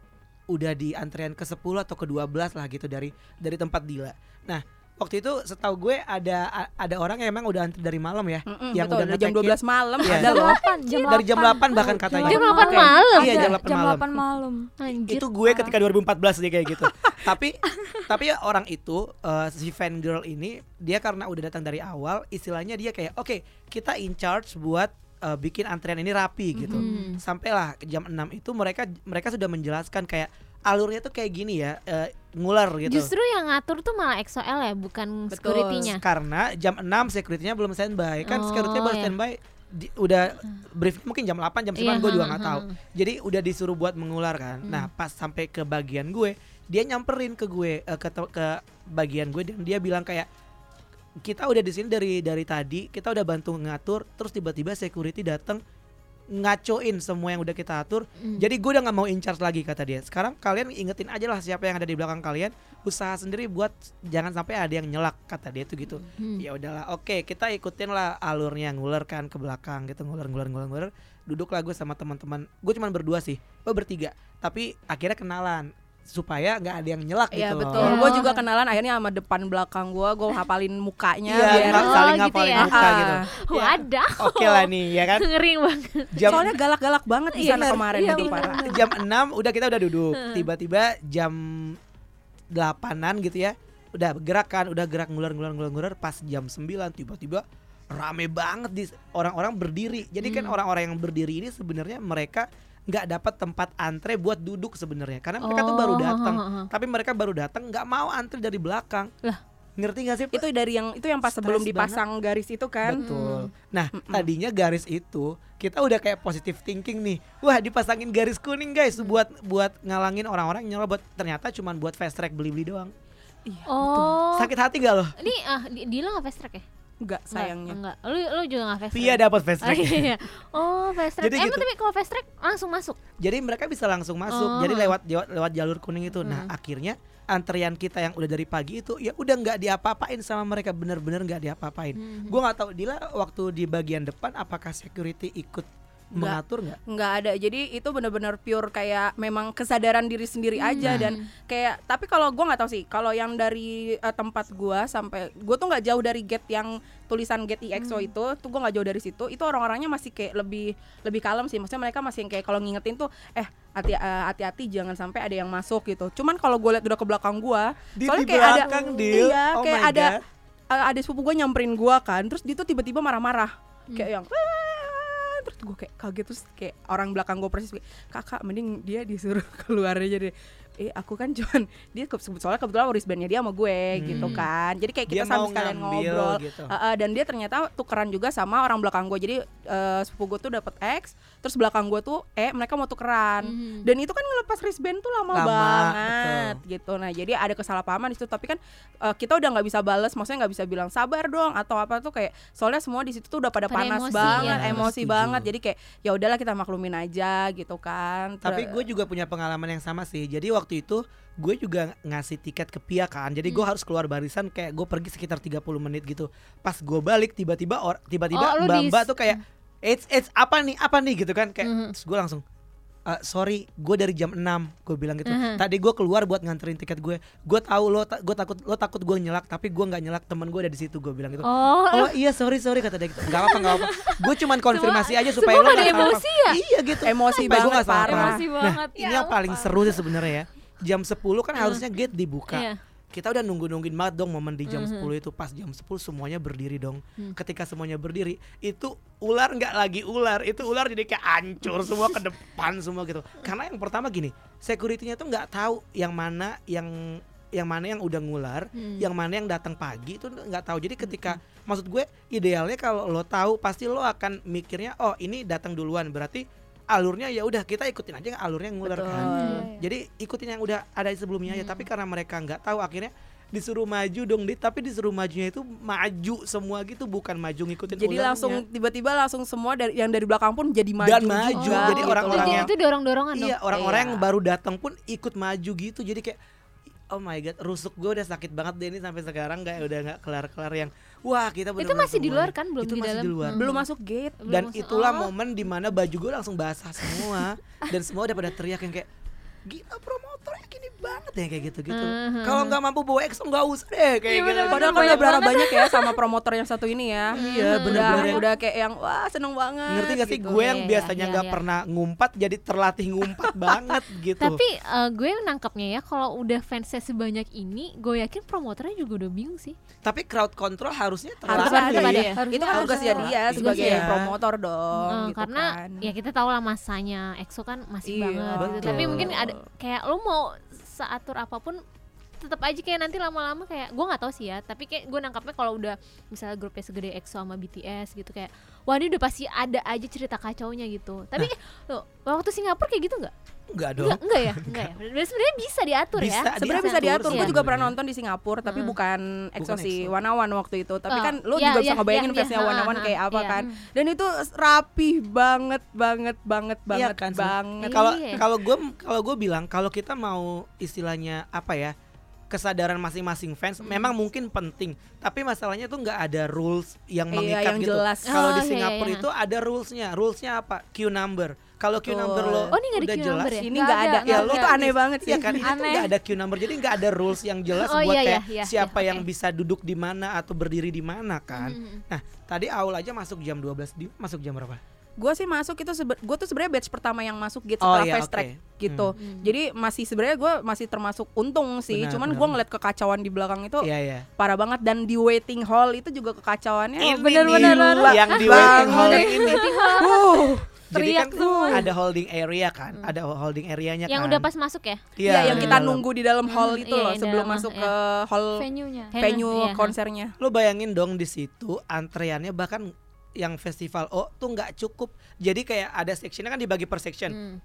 udah di antrean ke 10 atau ke 12 lah gitu dari dari tempat Dila. Nah, waktu itu setahu gue ada ada orang yang emang udah antri dari malam ya. Mm-mm, yang betul, udah dari jam nge-check-in. 12 malam Iya. ada loh 8 jam Dari jam 8 bahkan katanya. Jam 8 Oke. malam. Iya, jam 8 jam malam. 8 malam Anjir. itu gue ketika 2014 dia kayak gitu tapi tapi ya orang itu eh, si fan girl ini dia karena udah datang dari awal istilahnya dia kayak oke kita in charge buat eh, bikin antrian ini rapi gitu Hmm. sampailah jam 6 itu mereka mereka sudah menjelaskan kayak alurnya tuh kayak gini ya eh, ngular gitu Justru yang ngatur tuh malah EXO-L ya, bukan Betul. security-nya. karena jam 6 security-nya belum standby kan Oh, security baru iya. standby di- udah brief mungkin jam 8 jam 9 Iya, gue juga nggak tahu jadi udah disuruh buat mengular kan Hmm. nah pas sampai ke bagian gue dia nyamperin ke gue eh, ke ke bagian gue dan dia bilang kayak kita udah di sini dari dari tadi kita udah bantu ngatur terus tiba-tiba security datang ngacoin semua yang udah kita atur. Hmm. jadi gue udah nggak mau in charge lagi kata dia. Sekarang kalian ingetin aja lah siapa yang ada di belakang kalian. Usaha sendiri buat jangan sampai ada yang nyelak kata dia tuh gitu. Hmm. ya udahlah oke kita ikutin lah alurnya nguler kan ke belakang gitu nguler nguler nguler nguler. Duduk lah gue sama teman-teman. Gue cuma berdua sih gue bertiga. Tapi akhirnya kenalan supaya nggak ada yang nyelak Iya gitu betul. loh. Gue juga kenalan akhirnya sama depan belakang gue, gue hafalin mukanya Iya, biar Oh, saling gitu ngapalin ya. muka Ah. gitu Wadah. oke lah nih ya kan Ngeri banget. jam Soalnya galak-galak banget di Iya, sana kemarin iya, itu bener. parah. jam 6 udah kita udah duduk tiba-tiba jam 8an gitu ya udah gerak kan udah gerak nguler pas jam 9 tiba-tiba rame banget di orang-orang berdiri jadi kan Hmm. orang-orang yang berdiri ini sebenarnya mereka nggak dapat tempat antre buat duduk sebenarnya karena mereka tuh Oh, baru ha, datang tapi mereka baru datang nggak mau antri dari belakang Lah. ngerti gak sih Itu dari yang itu yang pas sebelum banget. dipasang garis itu kan. Betul. Nah, tadinya garis itu kita udah kayak positive thinking nih. Wah, dipasangin garis kuning guys buat buat ngalangin orang-orang yang nyerobot. Ternyata cuman buat fast track beli-beli doang. Iya, Oh. Sakit hati gak loh? Ini ah di- Dila nggak fast track ya? Enggak Nggak, sayangnya. Enggak. Lu lu juga nggak fast track. Via dapat fast Oh, track. iya. Oh, fast track. Jadi Emang gitu. tapi kalau fast track langsung masuk. Jadi mereka bisa langsung masuk. Oh. Jadi lewat lewat, lewat jalur kuning itu. Nah, Hmm. akhirnya antrian kita yang udah dari pagi itu ya udah nggak diapa-apain sama mereka bener-bener nggak diapa-apain. Hmm. Gua nggak tahu Dila waktu di bagian depan apakah security ikut Nggak. mengatur nggak? Nggak ada. Jadi itu benar-benar pure kayak memang kesadaran diri sendiri aja Nah. dan kayak tapi kalau gua nggak tahu sih kalau yang dari eh, tempat gua sampai gua tuh nggak jauh dari gate yang tulisan gate EXO itu tuh gua nggak jauh dari situ itu orang-orangnya masih kayak lebih lebih kalem sih maksudnya mereka masih yang kayak kalau ngingetin tuh eh hati eh, hati-hati jangan sampai ada yang masuk gitu cuman kalau gue lihat udah ke belakang Di, soalnya di kayak ada Dil. iya Oh kayak ada God. uh, ada sepupu gue nyamperin gua kan terus dia tuh tiba-tiba marah-marah Hmm. kayak yang! Terus gue kayak kaget terus kayak orang belakang gue persis kayak, kakak mending dia disuruh keluar aja deh eh aku kan cuman dia ke, soalnya kebetulan wristbandnya dia sama gue gitu Hmm. kan jadi kayak kita sambil sekalian ngobrol gitu. Uh, uh, dan dia ternyata tukeran juga sama orang belakang gue jadi uh, sepupu gue tuh dapat X terus belakang gue tuh E mereka mau tukeran Hmm. dan itu kan ngelepas wristband tuh lama, Lama, banget gitu nah jadi ada kesalahpahaman di situ tapi kan uh, kita udah nggak bisa bales maksudnya nggak bisa bilang sabar dong atau apa tuh kayak soalnya semua di situ tuh udah pada, Pada panas emosi, banget ya. emosi Setuju. banget jadi kayak ya udahlah kita maklumin aja gitu kan Tapi gue juga punya pengalaman yang sama sih. Jadi waktu itu gue juga ngasih tiket ke Pia kan. Jadi gue Hmm. harus keluar barisan kayak gue pergi sekitar 30 menit gitu. Pas gue balik tiba-tiba or tiba-tiba Oh, lu di- mbak-mbak tuh kayak It's it's apa nih apa nih gitu kan kayak terus gue langsung "Ah, sorry gue dari jam 6 gue bilang gitu Mhm. tadi gue keluar buat nganterin tiket gue gue tahu lo gue takut lo takut gue nyelak tapi gue nggak nyelak temen gue ada di situ gue bilang gitu Oh, oh iya sorry sorry kata dia gitu nggak apa nggak apa gue cuman konfirmasi aja supaya semua lo salah emosi ya? iya gitu Emosi banget, nggak salah parah. paham. Emosi nah banget. ini yang paling seru sih sebenarnya ya jam 10 kan harusnya gate dibuka. Iya. kita udah nunggu-nungguin banget dong momen di jam Mhm. 10 itu. Pas jam 10 semuanya berdiri dong. Hmm. ketika semuanya berdiri itu ular nggak lagi ular. Itu ular jadi kayak hancur semua ke depan semua gitu. Karena yang pertama gini securitynya tuh nggak tahu yang mana yang yang mana yang udah ngular Hmm. yang mana yang datang pagi itu nggak tahu. Jadi ketika maksud gue idealnya kalau lo tahu pasti lo akan mikirnya oh ini datang duluan. Berarti alurnya ya udah kita ikutin aja alurnya ngular Betul. kan Iya. jadi ikutin yang udah ada sebelumnya aja Hmm. tapi karena mereka nggak tahu akhirnya disuruh maju dong dit tapi disuruh majunya itu maju semua gitu bukan maju ngikutin Jadi langsung tiba-tiba langsung semua dari yang dari belakang pun jadi maju Dan maju. juga, Jadi gitu. orang-orang itu, yang- itu dorong-dorongan dong. iya orang-orang Iya. yang baru datang pun ikut maju gitu jadi kayak oh my god rusuk gue udah sakit banget deh ini sampai sekarang nggak udah nggak kelar-kelar yang wah kita Itu bener-bener masih di luar kan, belum itu di masih dalam? di luar Hmm. belum masuk gate. Belum dan masuk- itulah oh. momen di mana baju gue langsung basah semua dan semua udah pada teriak yang kayak gila promotornya gini banget ya kayak gitu gitu Mhm. kalau nggak mampu bawa EXO nggak usah deh kayak Iya, gitu bener-bener. Padahal kan udah berharap banyak ya sama promotor yang satu ini ya. Iya, udah bener-bener yang- udah kayak yang wah seneng banget. ngerti gak sih gitu. gue yang Iya, biasanya iya, nggak iya. pernah ngumpat jadi terlatih ngumpat banget gitu Tapi eh, gue nangkapnya ya kalau udah fansnya sebanyak ini, gue yakin promotornya juga udah bingung sih. tapi crowd control harusnya Harus terlatih tetap ada ya? Itu kan Harusnya tugasnya dia sebagai ya. promotor dong Eh, gitu karena kan. ya kita tahu lah masanya EXO kan masih Iya, banget gitu. Tapi mungkin ada kayak lo mau seatur apa pun tetap aja kayak nanti lama-lama kayak gue nggak tahu sih ya tapi kayak gue nangkapnya kalau udah misalnya grupnya segede EXO sama BTS gitu kayak wah ini udah pasti ada aja cerita kacaunya gitu tapi Nah. lo waktu Singapura kayak gitu nggak enggak dong enggak enggak ya enggak ya sebenarnya bisa diatur Bisa, ya Sebenarnya bisa diatur diatur. Gue Iya. juga pernah nonton di Singapura, tapi Heeh. bukan EXO sih. One One waktu itu. Tapi Oh, kan lu iya, juga iya, bisa ngebayangin iya, face-nya iya, One One ha, kayak apa iya. kan. Dan itu rapih banget, banget, banget, banget, Iya kan, banget. kalau Iya. kalau gue kalau gue bilang kalau kita mau istilahnya apa ya kesadaran masing-masing fans Hmm. memang mungkin penting tapi masalahnya tuh nggak ada rules yang Iya, mengikat yang gitu jelas. kalau Oh, di iya, Singapura iya. itu ada rulesnya rulesnya apa Q number kalau Q Betul. number lo Oh, ini ada udah Q jelas number ya? Ini Nggak ada, Ya lu tuh aneh banget sih. Iya kan Aneh. nggak ada Q number jadi nggak ada rules yang jelas Oh, buat iya, kayak iya, iya, siapa iya, yang bisa duduk di mana atau berdiri di mana kan Mm-mm. nah tadi Aul aja masuk jam 12 di masuk jam berapa Gue sih masuk itu gue tuh sebenarnya batch pertama yang masuk gate Oh, setelah iya, fast track gitu. Hmm. Jadi masih sebenarnya gue masih termasuk untung sih. Benar, Cuman gue ngeliat kekacauan di belakang itu iya iya parah banget dan di waiting hall itu juga kekacauannya ini bener-bener yang di waiting hall ini Uh, Jadi Teriak kan semua. ada holding area kan, ada holding areanya yang kan. udah pas masuk ya Iya, yang di kita dalam. nunggu di dalam hall Hmm, itu iya, loh yang sebelum dalam, masuk iya. ke hall venue-nya venue Iya, konsernya. Lo bayangin dong di situ antreannya bahkan yang festival O tuh nggak cukup. Jadi kayak ada sectionnya kan dibagi per section. Hmm.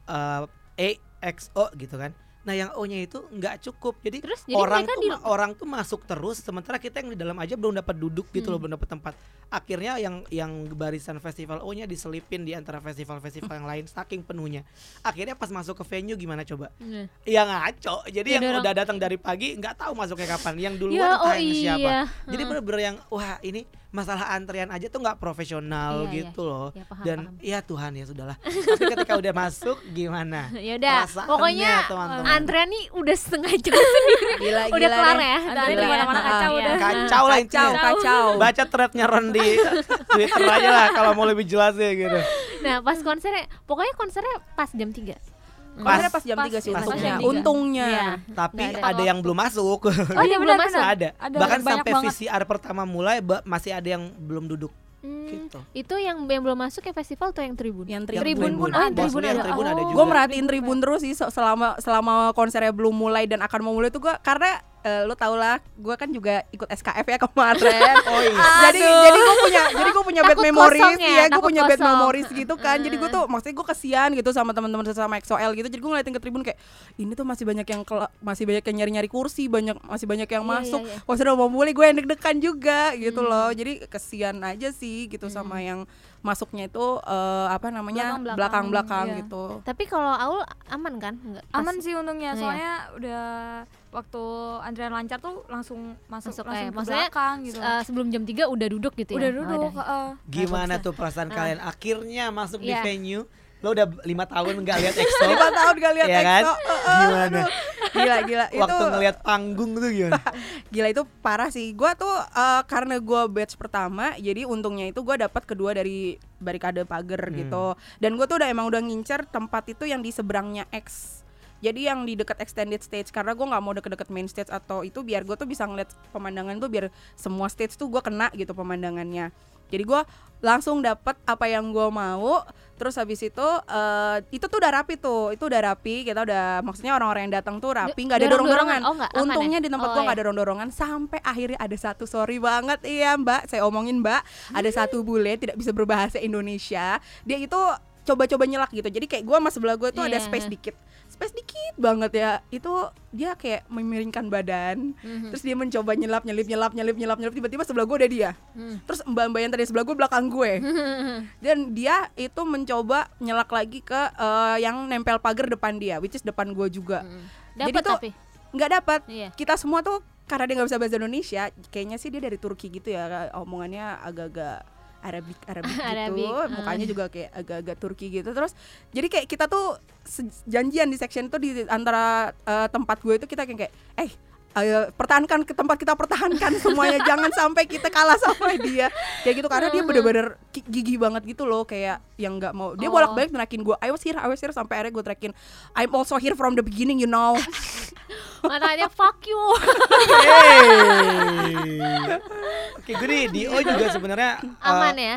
Eh, A, X, O gitu kan. Nah yang O-nya itu nggak cukup. Jadi, Terus, jadi orang tuh di- orang tuh masuk terus sementara kita yang di dalam aja belum dapat duduk gitu loh, Hmm. belum dapat tempat. Akhirnya yang yang barisan festival O-nya diselipin di antara festival-festival yang lain saking penuhnya. Akhirnya pas masuk ke venue gimana coba? Nah. yang ngaco jadi Ya, yang dorong. udah datang dari pagi nggak tahu masuknya kapan yang duluan Ya, oh tanya siapa iya. jadi bener-bener yang wah ini masalah antrian aja tuh nggak profesional Iya, iya. gitu loh Ya, paham, dan paham. ya Tuhan ya sudahlah tapi ketika udah masuk gimana ya udah pokoknya teman-teman. antrean nih udah setengah jam sendiri Gila, udah gila kelar deh. ya Antrean tadi di ya. mana-mana Heeh, kacau iya. udah. kacau lah Kacau, intinya kacau. baca threadnya Ron di Twitter aja lah kalau mau lebih jelas ya gitu nah pas konsernya pokoknya konsernya pas jam 3 Konsernya pas jam Pas 3 sih pas untungnya. Untungnya. Iya. tapi ada, ada. yang belum masuk Oh iya belum benar masuk. ada. Ada bahkan banyak sampai banget. VCR pertama mulai masih ada yang belum duduk Hmm, gitu itu yang yang belum masuk ya festival tuh yang tribun Yang Yang tribun pun tribun. Maksudnya tribun ada tribun ada Oh. juga. Gue merhatiin tribun terus sih se- selama selama konsernya belum mulai dan akan mau mulai tuh gue karena eh, lu tau lah gue kan juga ikut SKF ya kemarin. oh iya. Jadi jadi gue punya jadi gue punya bad memories. ya, ya gue punya bad kosong. memories gitu kan. Jadi gue tuh maksudnya gue kesian gitu sama teman-teman sama XOL gitu. Jadi gue ngeliatin ke tribun kayak ini tuh masih banyak yang masih banyak yang nyari-nyari kursi banyak masih banyak yang Iya, masuk. iya, iya. konser udah mau mulai gue yang deg-degan juga gitu loh. Jadi kesian aja sih gitu sama yang masuknya itu eh, apa namanya Belakang-belakang, iya. gitu tapi kalau Aul aman kan Nggak, pas aman sih untungnya Iya. soalnya udah waktu antrian lancar tuh langsung masuk, Masuk, langsung eh, ke maksudnya, belakang gitu eh, sebelum jam 3 udah duduk gitu udah ya duduk Oh, heeh. Gimana tuh perasaan Ah. kalian akhirnya masuk di Iya. venue lo udah lima tahun nggak lihat EXO? Lima tahun gak lihat kan? EXO. Uh, uh, gimana? aduh. gila gila. Itu waktu ngelihat panggung tuh gimana? Gila itu parah sih. Gua tuh eh, karena gua batch pertama jadi untungnya itu gua dapat kedua dari barikade pagar Hmm. gitu. Dan gua tuh udah emang udah ngincer tempat itu yang di seberangnya X jadi yang di dekat extended stage karena gua nggak mau deket-deket main stage atau itu biar gue tuh bisa ngeliat pemandangan tuh biar semua stage tuh gua kena gitu pemandangannya jadi gua langsung dapat apa yang gua mau terus habis itu eh, itu tuh udah rapi tuh itu udah rapi kita udah maksudnya orang-orang yang datang tuh rapi nggak ada Dorong-dorongan. dorong-dorongan Oh, untungnya ya? di tempat Oh, gua nggak iya. ada dorong-dorongan sampai akhirnya ada satu sorry banget iya mbak saya omongin mbak ada satu bule tidak bisa berbahasa Indonesia dia itu coba-coba nyelak gitu jadi kayak gua sama sebelah gue tuh ada Iya. space dikit space dikit banget ya itu dia kayak memiringkan badan Mhm. terus dia mencoba nyelap nyelip nyelap nyelip nyelap nyelip tiba-tiba sebelah gue ada dia Hmm. terus mbak-mbak yang tadi sebelah gue belakang gue dan dia itu mencoba nyelak lagi ke eh, yang nempel pagar depan dia which is depan gue juga Hmm. Jadi Dapat tuh- nggak dapat Iya. kita semua tuh karena dia nggak bisa bahasa Indonesia kayaknya sih dia dari Turki gitu ya omongannya agak-agak Arabik Arabik gitu ah. mukanya juga kayak agak-agak Turki gitu terus jadi kayak kita tuh janjian di section itu di antara eh, tempat gue itu kita kayak kayak, eh ayo pertahankan ke tempat kita pertahankan semuanya jangan sampai kita kalah sama dia kayak gitu karena dia bener-bener gigih banget gitu loh kayak yang nggak mau dia Oh. bolak-balik nerakin gue I was here I was here sampai akhirnya gue terakin I'm also here from the beginning you know Matanya fuck you. Hey. Dio juga sebenarnya uh, Aman ya.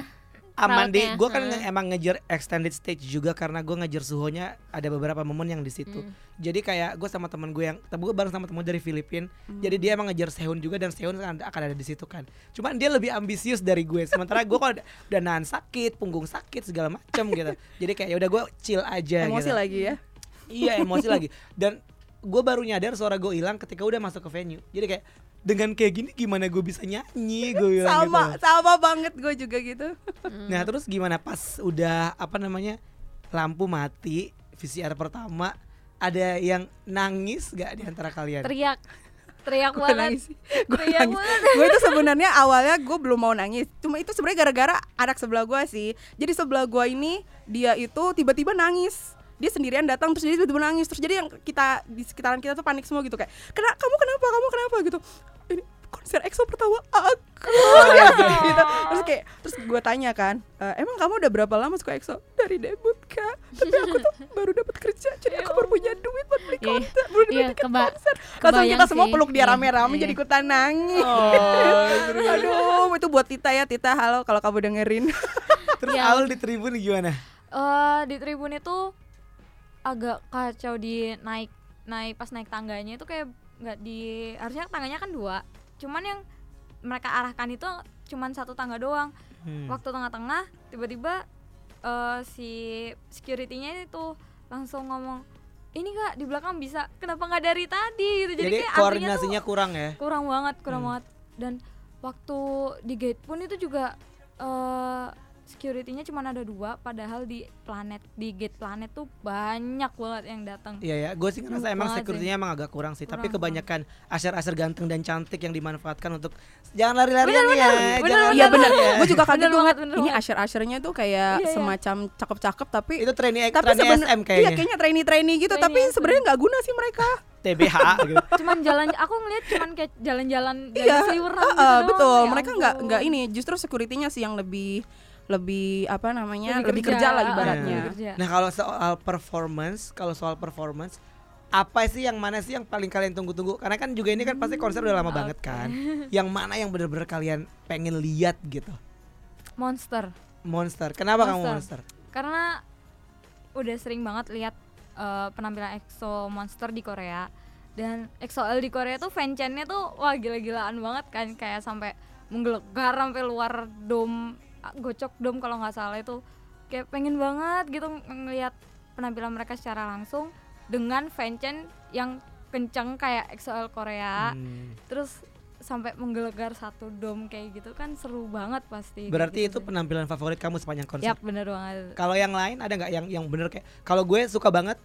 aman di crowdnya. gue kan Hmm. emang ngejar extended stage juga karena gue ngejar suhonya ada beberapa momen yang di situ Hmm. jadi kayak gue sama temen gue yang gue bareng sama temen dari Filipina Hmm. jadi dia emang ngejar Sehun juga dan Sehun kan akan ada di situ kan cuman dia lebih ambisius dari gue sementara gue kalau udah- udah nahan sakit punggung sakit segala macem gitu jadi kayak ya udah gue chill aja emosi gitu. lagi ya iya emosi lagi dan gue baru nyadar suara gue hilang ketika udah masuk ke venue jadi kayak dengan kayak gini gimana gue bisa nyanyi gue bilang sama gitu. sama banget gue juga gitu Nah terus gimana pas udah apa namanya lampu mati VCR pertama ada yang nangis gak di antara kalian? Teriak. Teriak banget. nangis gue Teriak nangis banget. gue itu sebenarnya awalnya gue belum mau nangis cuma itu sebenarnya gara-gara anak sebelah gue sih jadi sebelah gue ini dia itu tiba-tiba nangis dia sendirian datang terus dia tiba-tiba nangis terus jadi yang kita di sekitaran kita tuh panik semua gitu kayak kena kamu kenapa kamu kenapa? gitu. Ini konser EXO pertama aku. Kayak gitu. terus kayak terus gue tanya kan "E, emang kamu udah berapa lama suka EXO? Dari debut kak. Tapi aku tuh baru dapat kerja jadi aku baru punya duit buat beli Iya. konser baru beli Iya, tiket keba- konser. Langsung kita semua peluk dia Iya, rame-rame jadi ikutan nangis. Oh, aduh itu buat Tita ya Tita. Halo kalau kamu dengerin. Terus Ya. Aul di tribun gimana? Eh, di tribun itu agak kacau di naik naik pas naik tangganya itu kayak nggak di harusnya tangganya kan dua cuman yang mereka arahkan itu cuman satu tangga doang Hmm. waktu tengah-tengah tiba-tiba eh, si securitynya itu langsung ngomong ini kak di belakang bisa kenapa nggak dari tadi gitu jadi, Jadi kayak koordinasinya kurang ya? kurang banget kurang Hmm. banget dan waktu di gate pun itu juga eh securitynya cuma ada dua padahal di planet di gate planet tuh banyak banget yang datang. Iya ya, gue sih ngerasa emang security-nya emang agak kurang sih. Tapi Kurang, kebanyakan asher-asher ganteng dan cantik yang dimanfaatkan untuk jangan lari-larian ya, bener, jangan iya benar ya. gue juga kaget Bener gue banget, ini banget. asher-ashernya tuh kayak Iya, iya. semacam cakep-cakep tapi Itu trainee tapi SM iya kayaknya. kayaknya trainee-trainee gitu Trainee tapi sebenarnya nggak guna sih mereka. TBH gitu. cuman jalan aku ngeliat cuman kayak jalan-jalan iya. jalan seliweran uh, gitu uh, betul. Ya mereka nggak nggak ini. Justru securitynya sih yang lebih lebih apa namanya lebih, Lebih kerja, kerja, lah uh, ibaratnya lebih kerja. Nah kalau soal performance, kalau soal performance, apa sih yang mana sih yang paling kalian tunggu-tunggu? Karena kan juga ini kan pasti konser udah lama banget kan. Yang mana yang bener-bener kalian pengen lihat gitu? monster Monster. Kenapa kamu Monster. monster? karena udah sering banget lihat eh, penampilan EXO Monster di Korea dan EXO-L di Korea tuh fanchannya tuh wah gila-gilaan banget kan kayak sampai menggelegar sampai luar dom gocok dom kalau nggak salah itu kayak pengen banget gitu ng- ngelihat penampilan mereka secara langsung dengan fanchan yang kenceng kayak EXO-L Korea Hmm. terus sampai menggelegar satu dom kayak gitu kan seru banget pasti Berarti gitu itu sih. penampilan favorit kamu sepanjang konser? Yap bener banget Kalau yang lain ada nggak yang yang bener kayak? Kalau gue suka banget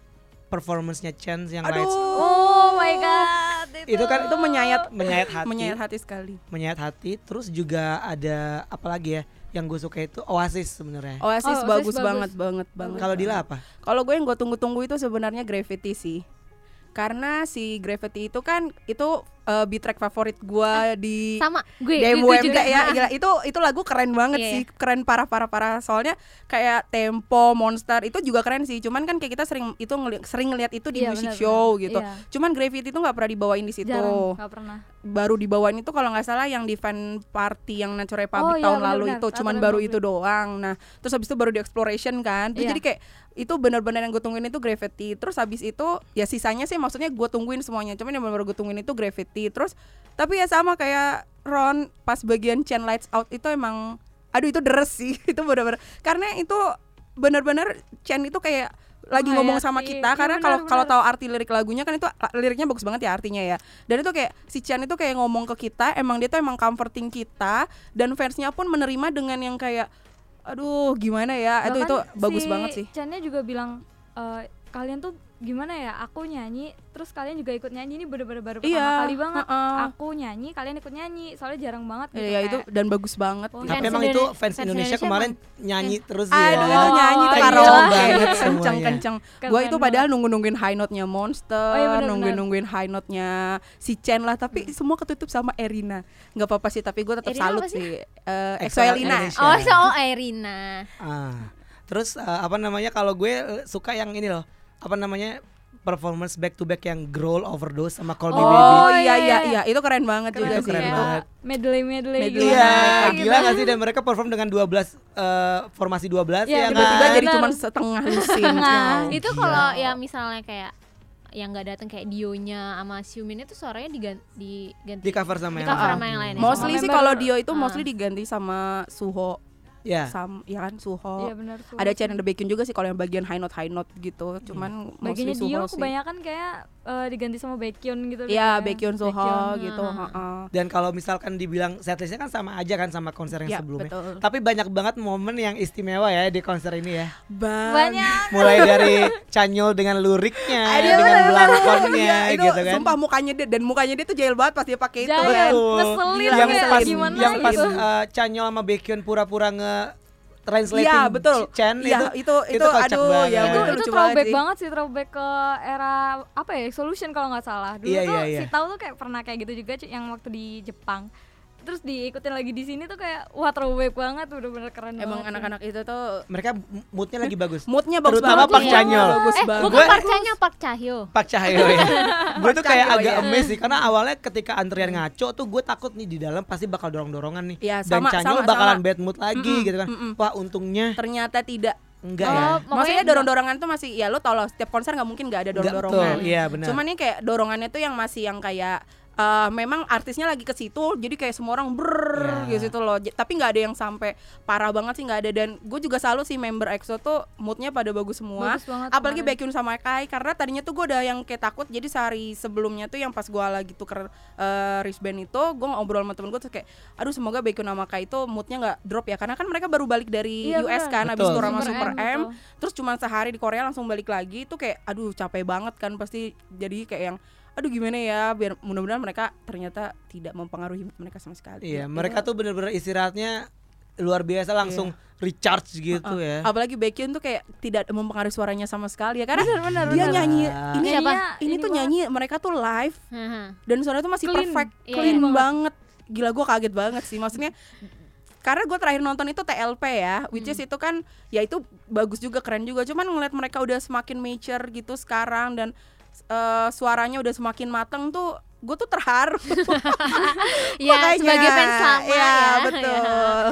performance-nya Chance yang aduh Lights. Oh my god Itu kan itu menyayat menyayat hati. menyayat hati sekali menyayat hati terus juga ada apa lagi ya yang gue suka itu Oasis sebenarnya. Oasis Oh, Oasis bagus, bagus. banget banget banget. Kalau Dila apa? Kalau gue yang gue tunggu-tunggu itu sebenarnya Gravity sih. Karena si Gravity itu kan itu uh, beat track favorit gue di sama. Gue gue, DMWM gue juga. ya? Gila itu itu lagu keren banget Iya, sih. keren parah parah parah. Soalnya kayak tempo monster itu juga keren sih. Cuman kan kayak kita sering itu ngeli- sering ngeliat itu di Iya, music benar-benar. show gitu. Iya. cuman Gravity itu nggak pernah dibawain di situ. Jarang nggak pernah. Baru dibawain itu kalau nggak salah yang di fan party yang Nature Republic Oh, iya, tahun lalu benar-benar. itu. Cuman Nature baru Republic. itu doang. Nah terus habis itu baru di exploration kan. Terus Iya. jadi kayak itu benar-benar yang gue tungguin itu Gravity terus habis itu ya sisanya sih maksudnya gue tungguin semuanya. Cuman yang benar-benar gue tungguin itu Gravity terus tapi ya sama kayak Ron pas bagian Chain Lights Out itu emang aduh itu deres sih. Itu benar-benar karena itu benar-benar Chen itu kayak lagi ngomong sama Menghayati. kita. Iya, karena kalau kalau tahu arti lirik lagunya kan itu liriknya bagus banget ya artinya ya. Dan itu kayak si Chan itu kayak ngomong ke kita emang dia tuh emang comforting kita dan fansnya pun menerima dengan yang kayak aduh gimana ya? Itu Bahkan itu bagus si banget sih. Chan-nya juga bilang eh, kalian tuh gimana ya aku nyanyi terus kalian juga ikut nyanyi ini bener-bener baru pertama Iya, kali banget heeh. aku nyanyi kalian ikut nyanyi soalnya jarang banget gitu Iya itu kayak- dan bagus banget Oh, Tapi emang itu Indonesia- fans fans Indonesia Indonesia kemarin emang- nyanyi terus Aduh ya. Oh, nyanyi iya. karaoke banget kenceng kenceng. Gue itu padahal nunggu nungguin high note-nya Monster, Oh, iya, benar, nungguin nungguin high note-nya si Chen lah, tapi semua ketutup sama Erina. Nggak apa-apa sih, tapi gue tetap Erina salut apa sih? sih. Eh, EXO. Indonesia. oh so oh, Irina Ah. Terus eh, apa namanya kalau gue suka yang ini loh. Apa namanya? performance back to back yang Growl Overdose sama Call Me Oh, Baby. iya iya, iya iya. iya, itu keren banget Keren juga Itu sih. keren Kayak banget. medley medley Medley. gitu Iya, Gitu. gila gak sih dan mereka perform dengan 12 eh, formasi 12 Iya, ya Tiba-tiba kan? jadi cuma setengah lusin. Nah, itu gila. kalau ya misalnya kayak yang nggak datang kayak Dionya sama Xiumin itu suaranya diganti diganti di cover sama di yang cover lain. sama yang lain ya. Mostly Sama sih kalau Dio itu Ah. mostly diganti sama Suho. Ya. Sam, ya kan Suho. Iya benar tuh. Ada Chen and the Bacon juga sih kalau yang bagian high note high note gitu. Cuman mostly Bagiannya Dio Suho sih. kebanyakan kayak eh, diganti sama Baekhyun gitu Iya, kayaknya. Baekhyun Suho Baekhyun. gitu, Ah. heeh. Dan kalau misalkan dibilang setlistnya kan sama aja kan sama konser yang Ya, sebelumnya. betul. Tapi banyak banget momen yang istimewa ya di konser ini ya. Banyak. Mulai dari Canyol dengan luriknya, Aduh, dengan belangkonnya Iya, itu gitu kan. Sumpah mukanya dia dan mukanya dia tuh jahil banget pas dia pakai itu. Kan. Betul. Ngeselin yang pas gimana yang pas gitu. eh, Canyol sama Baekhyun pura-pura nge translating Iya, betul. Chen Iya, itu itu itu, kocak aduh banget. ya itu betul itu lucu throwback sih. banget sih throwback ke era apa ya solution kalau nggak salah dulu Iya, tuh iya, iya. si tahu tuh kayak pernah kayak gitu juga yang waktu di Jepang terus diikutin lagi di sini tuh kayak wah throwback banget bener-bener keren Emang anak-anak itu tuh mereka moodnya lagi bagus. moodnya bagus Terutama banget. Park Moodnya Chan-yeol. Bagus eh banget. bukan Gue- Park Chan-yeol, Park Cahyo Pak Cahyo ya. gue tuh kayak Cahyo, agak ya. emes sih karena awalnya ketika antrian ngaco tuh gue takut nih di dalam pasti bakal dorong-dorongan nih. Iya, Dan sama, Canyol sama, bakalan sama. bad mood lagi Mm-mm, gitu kan. mm-mm. Wah, untungnya Ternyata tidak. enggak Oh, ya. Maksudnya dorong-dorongan tuh masih ya lo tau loh setiap konser nggak mungkin nggak ada dorong-dorongan. Iya, benar. Cuman ini kayak dorongannya tuh yang masih yang kayak eh, memang artisnya lagi ke situ jadi kayak semua orang ber Ya. gitu loh. J- tapi nggak ada yang sampai parah banget sih nggak ada. Dan gue juga selalu sih member EXO tuh moodnya pada bagus semua. Bagus banget apalagi. Baekhyun sama Kai karena tadinya tuh gue udah yang kayak takut jadi sehari sebelumnya tuh yang pas gue lagi tuker uh, wristband itu gue ngobrol sama temen gue terus kayak aduh semoga Baekhyun sama Kai itu moodnya nggak drop ya. Karena kan mereka baru balik dari Iya, US kan habis tour sama Super Super M, M, betul. terus cuma sehari di Korea langsung balik lagi itu kayak aduh capek banget kan pasti. Jadi kayak yang aduh gimana ya biar mudah-mudahan mereka ternyata tidak mempengaruhi mereka sama sekali Iya, Ya, mereka itu- tuh bener-bener istirahatnya luar biasa langsung recharge gitu Uh, ya. apalagi Baekhyun tuh kayak tidak mempengaruhi suaranya sama sekali ya karena benar dia benar. nyanyi Ah. ini Siapa? ini, Ini tuh banget. nyanyi mereka tuh live Haha. dan suaranya tuh masih Clean. perfect Iya, clean iya. banget gila gue kaget banget sih maksudnya karena gue terakhir nonton itu TLP ya, which is itu kan ya itu bagus juga keren juga. Cuman ngeliat mereka udah semakin mature gitu sekarang dan eh, suaranya udah semakin mateng tuh, gue tuh terharu. ya Makanya, sebagai fans lama iya, ya betul.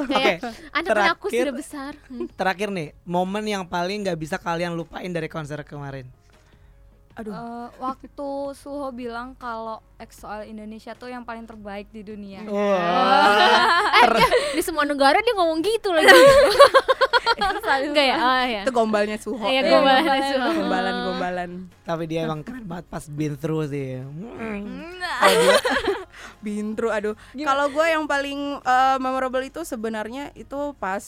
ya. Oke, anak anakku terakhir- sudah besar Hmm. Terakhir nih, momen yang paling nggak bisa kalian lupain dari konser kemarin. Aduh, Eh, waktu Suho bilang kalau EXO Indonesia tuh yang paling terbaik di dunia. Wah. eh di semua negara dia ngomong gitu lagi enggak ya oh ya itu gombalnya Suho. Iya, gombalan gombalan. Suho. gombalan gombalan. Tapi dia emang keren banget pas been through sih. Hmm. Bintro, aduh. Kalau gue yang paling eh, memorable itu sebenarnya itu pas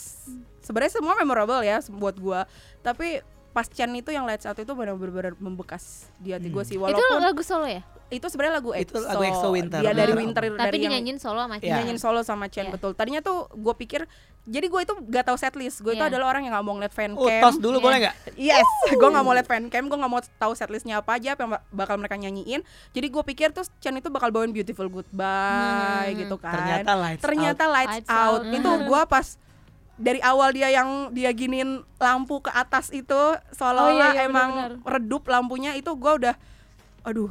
sebenarnya semua memorable ya buat gue. Tapi pas Chen itu yang Lights Out itu benar-benar membekas di hati gue Hmm. sih itu walaupun lagu solo ya itu sebenarnya lagu Itu EXO lagu EXO Winter. dia dari Hmm. Winter tapi dari yang dinyanyiin solo sama Iya. Chen. dinyanyiin solo sama Chen Iya. betul tadinya tuh gue pikir jadi gue itu gak tahu setlist gue itu Iya. adalah orang yang nggak mau ngeliat fan Oh, cam tos dulu Iya. boleh nggak? Yes, gue nggak mau liat fan cam, gue nggak mau tahu setlistnya apa aja, apa yang bak- bakal mereka nyanyiin. Jadi gue pikir tuh Chen itu bakal bawain Beautiful Goodbye Hmm. gitu kan. Ternyata lights Ternyata out. Lights, Lights Out. Out. Itu gue pas dari awal dia yang dia giniin lampu ke atas itu seolah-olah Oh, iya, iya, emang benar-benar. redup lampunya itu gue udah, aduh,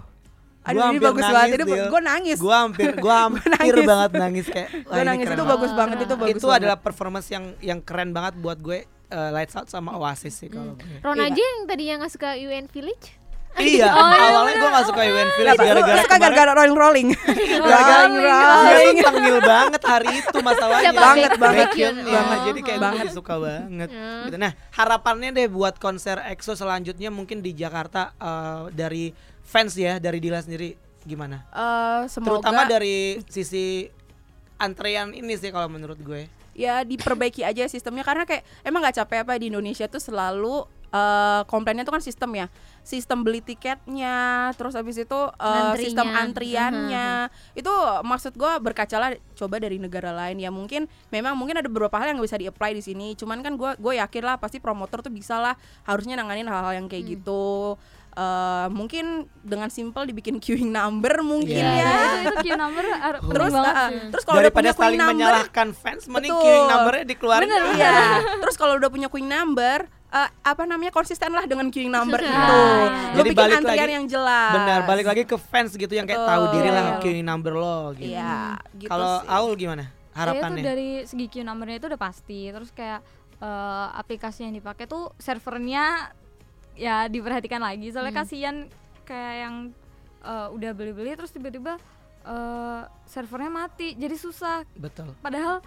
aduh Gua ini bagus nangis, banget. Gue nangis, Gua hampir gua hampir nangis. banget nangis kayak gue nangis itu banget. bagus banget itu bagus. itu banget. adalah performance yang yang keren banget buat gue eh, Lights Out sama Oasis sih kalau gue. Ron Iya. aja yang tadinya nggak suka UN Village Iya, awalnya gue gak suka Lu- lu gara-gara suka gara-gara rolling rolling. gara-gara Rolling, tuh tengil banget hari itu masalahnya. Siapa? Banget, banget. Baekhyun. Iya, Oh. jadi kayak Banget. banget suka banget. Gitu. Nah, harapannya deh buat konser EXO selanjutnya mungkin di Jakarta eh, dari fans ya, dari Dila sendiri gimana? Eh, semoga Terutama dari sisi antrean ini sih kalau menurut gue. ya diperbaiki aja sistemnya karena kayak emang nggak capek apa di Indonesia tuh selalu eh, komplainnya tuh kan sistem ya sistem beli tiketnya terus habis itu eh, Antrinya. sistem antriannya itu maksud gua berkacalah coba dari negara lain ya mungkin memang mungkin ada beberapa hal yang nggak bisa di apply di sini cuman kan gua gue yakin lah pasti promotor tuh bisa lah harusnya nanganin hal-hal yang kayak gitu Eh, mungkin dengan simple dibikin queuing number mungkin Iya. ya itu itu queue number terus sih. terus kalau udah punya queuing number menyalahkan fans, mending Betul. queuing numbernya dikeluarin. Bener. Iya. Terus kalau udah punya queuing number, eh, apa namanya konsisten lah dengan queuing number itu. iya. Lo Jadi bikin balik antrian lagi- yang jelas. Benar, balik lagi ke fans gitu yang kayak tahu Betul. diri lah queuing number lo gitu. Iya, gitu Kalau. Aul gimana? Ya, itu Harapannya? dari segi queue numbernya itu udah pasti terus kayak eh, aplikasi yang dipakai tuh servernya ya diperhatikan lagi soalnya Hmm. kasihan kayak yang eh, udah beli-beli terus tiba-tiba eh, servernya mati jadi susah Betul. padahal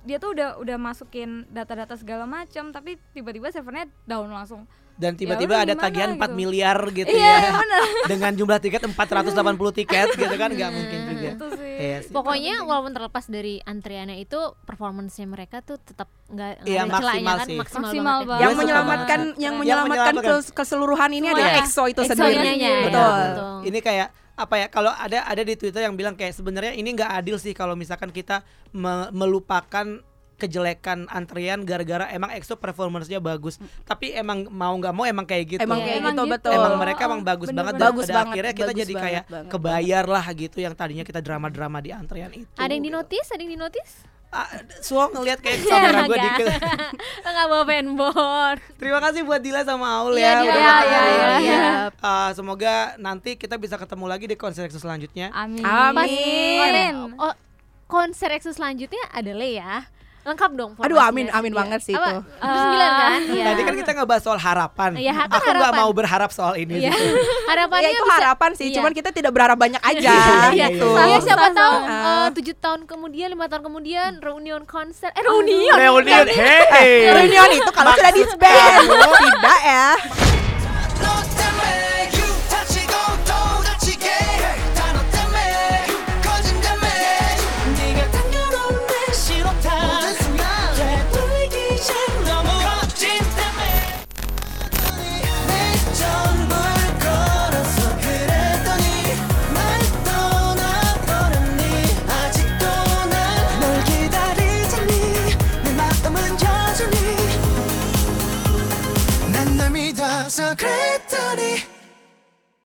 dia tuh udah udah masukin data-data segala macam tapi tiba-tiba servernya down langsung Dan tiba-tiba udah ada tagihan 4 gitu. miliar gitu iya ya. benar Dengan jumlah tiket 480 tiket gitu kan nggak mungkin juga. itu sih Iya sih. Pokoknya walaupun terlepas dari antriannya itu performance-nya mereka tuh tetap nggak Iya, celahnya maksimal kan sih. maksimal, Maksimal banget. ya. banget. yang Gue suka menyelamatkan yang Yang menyelamatkan menyelamatkan. kes- keseluruhan ini Semua adalah ya. EXO itu sendiri. Betul. betul. Ini kayak apa ya kalau ada ada di Twitter yang bilang kayak sebenarnya ini nggak adil sih kalau misalkan kita me- melupakan kejelekan antrian gara-gara emang EXO performance-nya bagus. Tapi emang mau nggak mau emang kayak gitu. Emang kayak emang gitu gitu. betul. Emang mereka emang Oh, bagus bener-bener. banget dan Bagus pada banget, akhirnya kita bagus jadi banget, kayak banget, kebayar lah gitu yang tadinya kita drama-drama di antrian itu. Ada yang di gitu. notice, ada yang di notice? Ah, Suo ngelihat kayak Ya, kamera gue enggak. dikit. Enggak bawa fanboard. Terima kasih buat Dila sama Aul Iya, ya. Iya, iya, iya, ini. iya. Ah, semoga nanti kita bisa ketemu lagi di konser EXO selanjutnya. amin Amin. Oh, konser EXO selanjutnya ada ya. Lengkap dong. Aduh, amin, amin dia. banget sih Apa? itu. Sembilan kan? Iya. Tadi kan kita ngebahas soal harapan. Iya, kan Aku nggak mau berharap soal ini. Iya. gitu. Harapannya Ya itu bisa- harapan sih, iya. cuman kita tidak berharap banyak aja Iya, gitu. Iya, siapa tahu Ah. eh, tujuh tahun kemudian, lima tahun kemudian reunion konser. Eh reunion. Reunion, hey. Reunion itu kalau sudah disband. Tidak ya. 그랬더니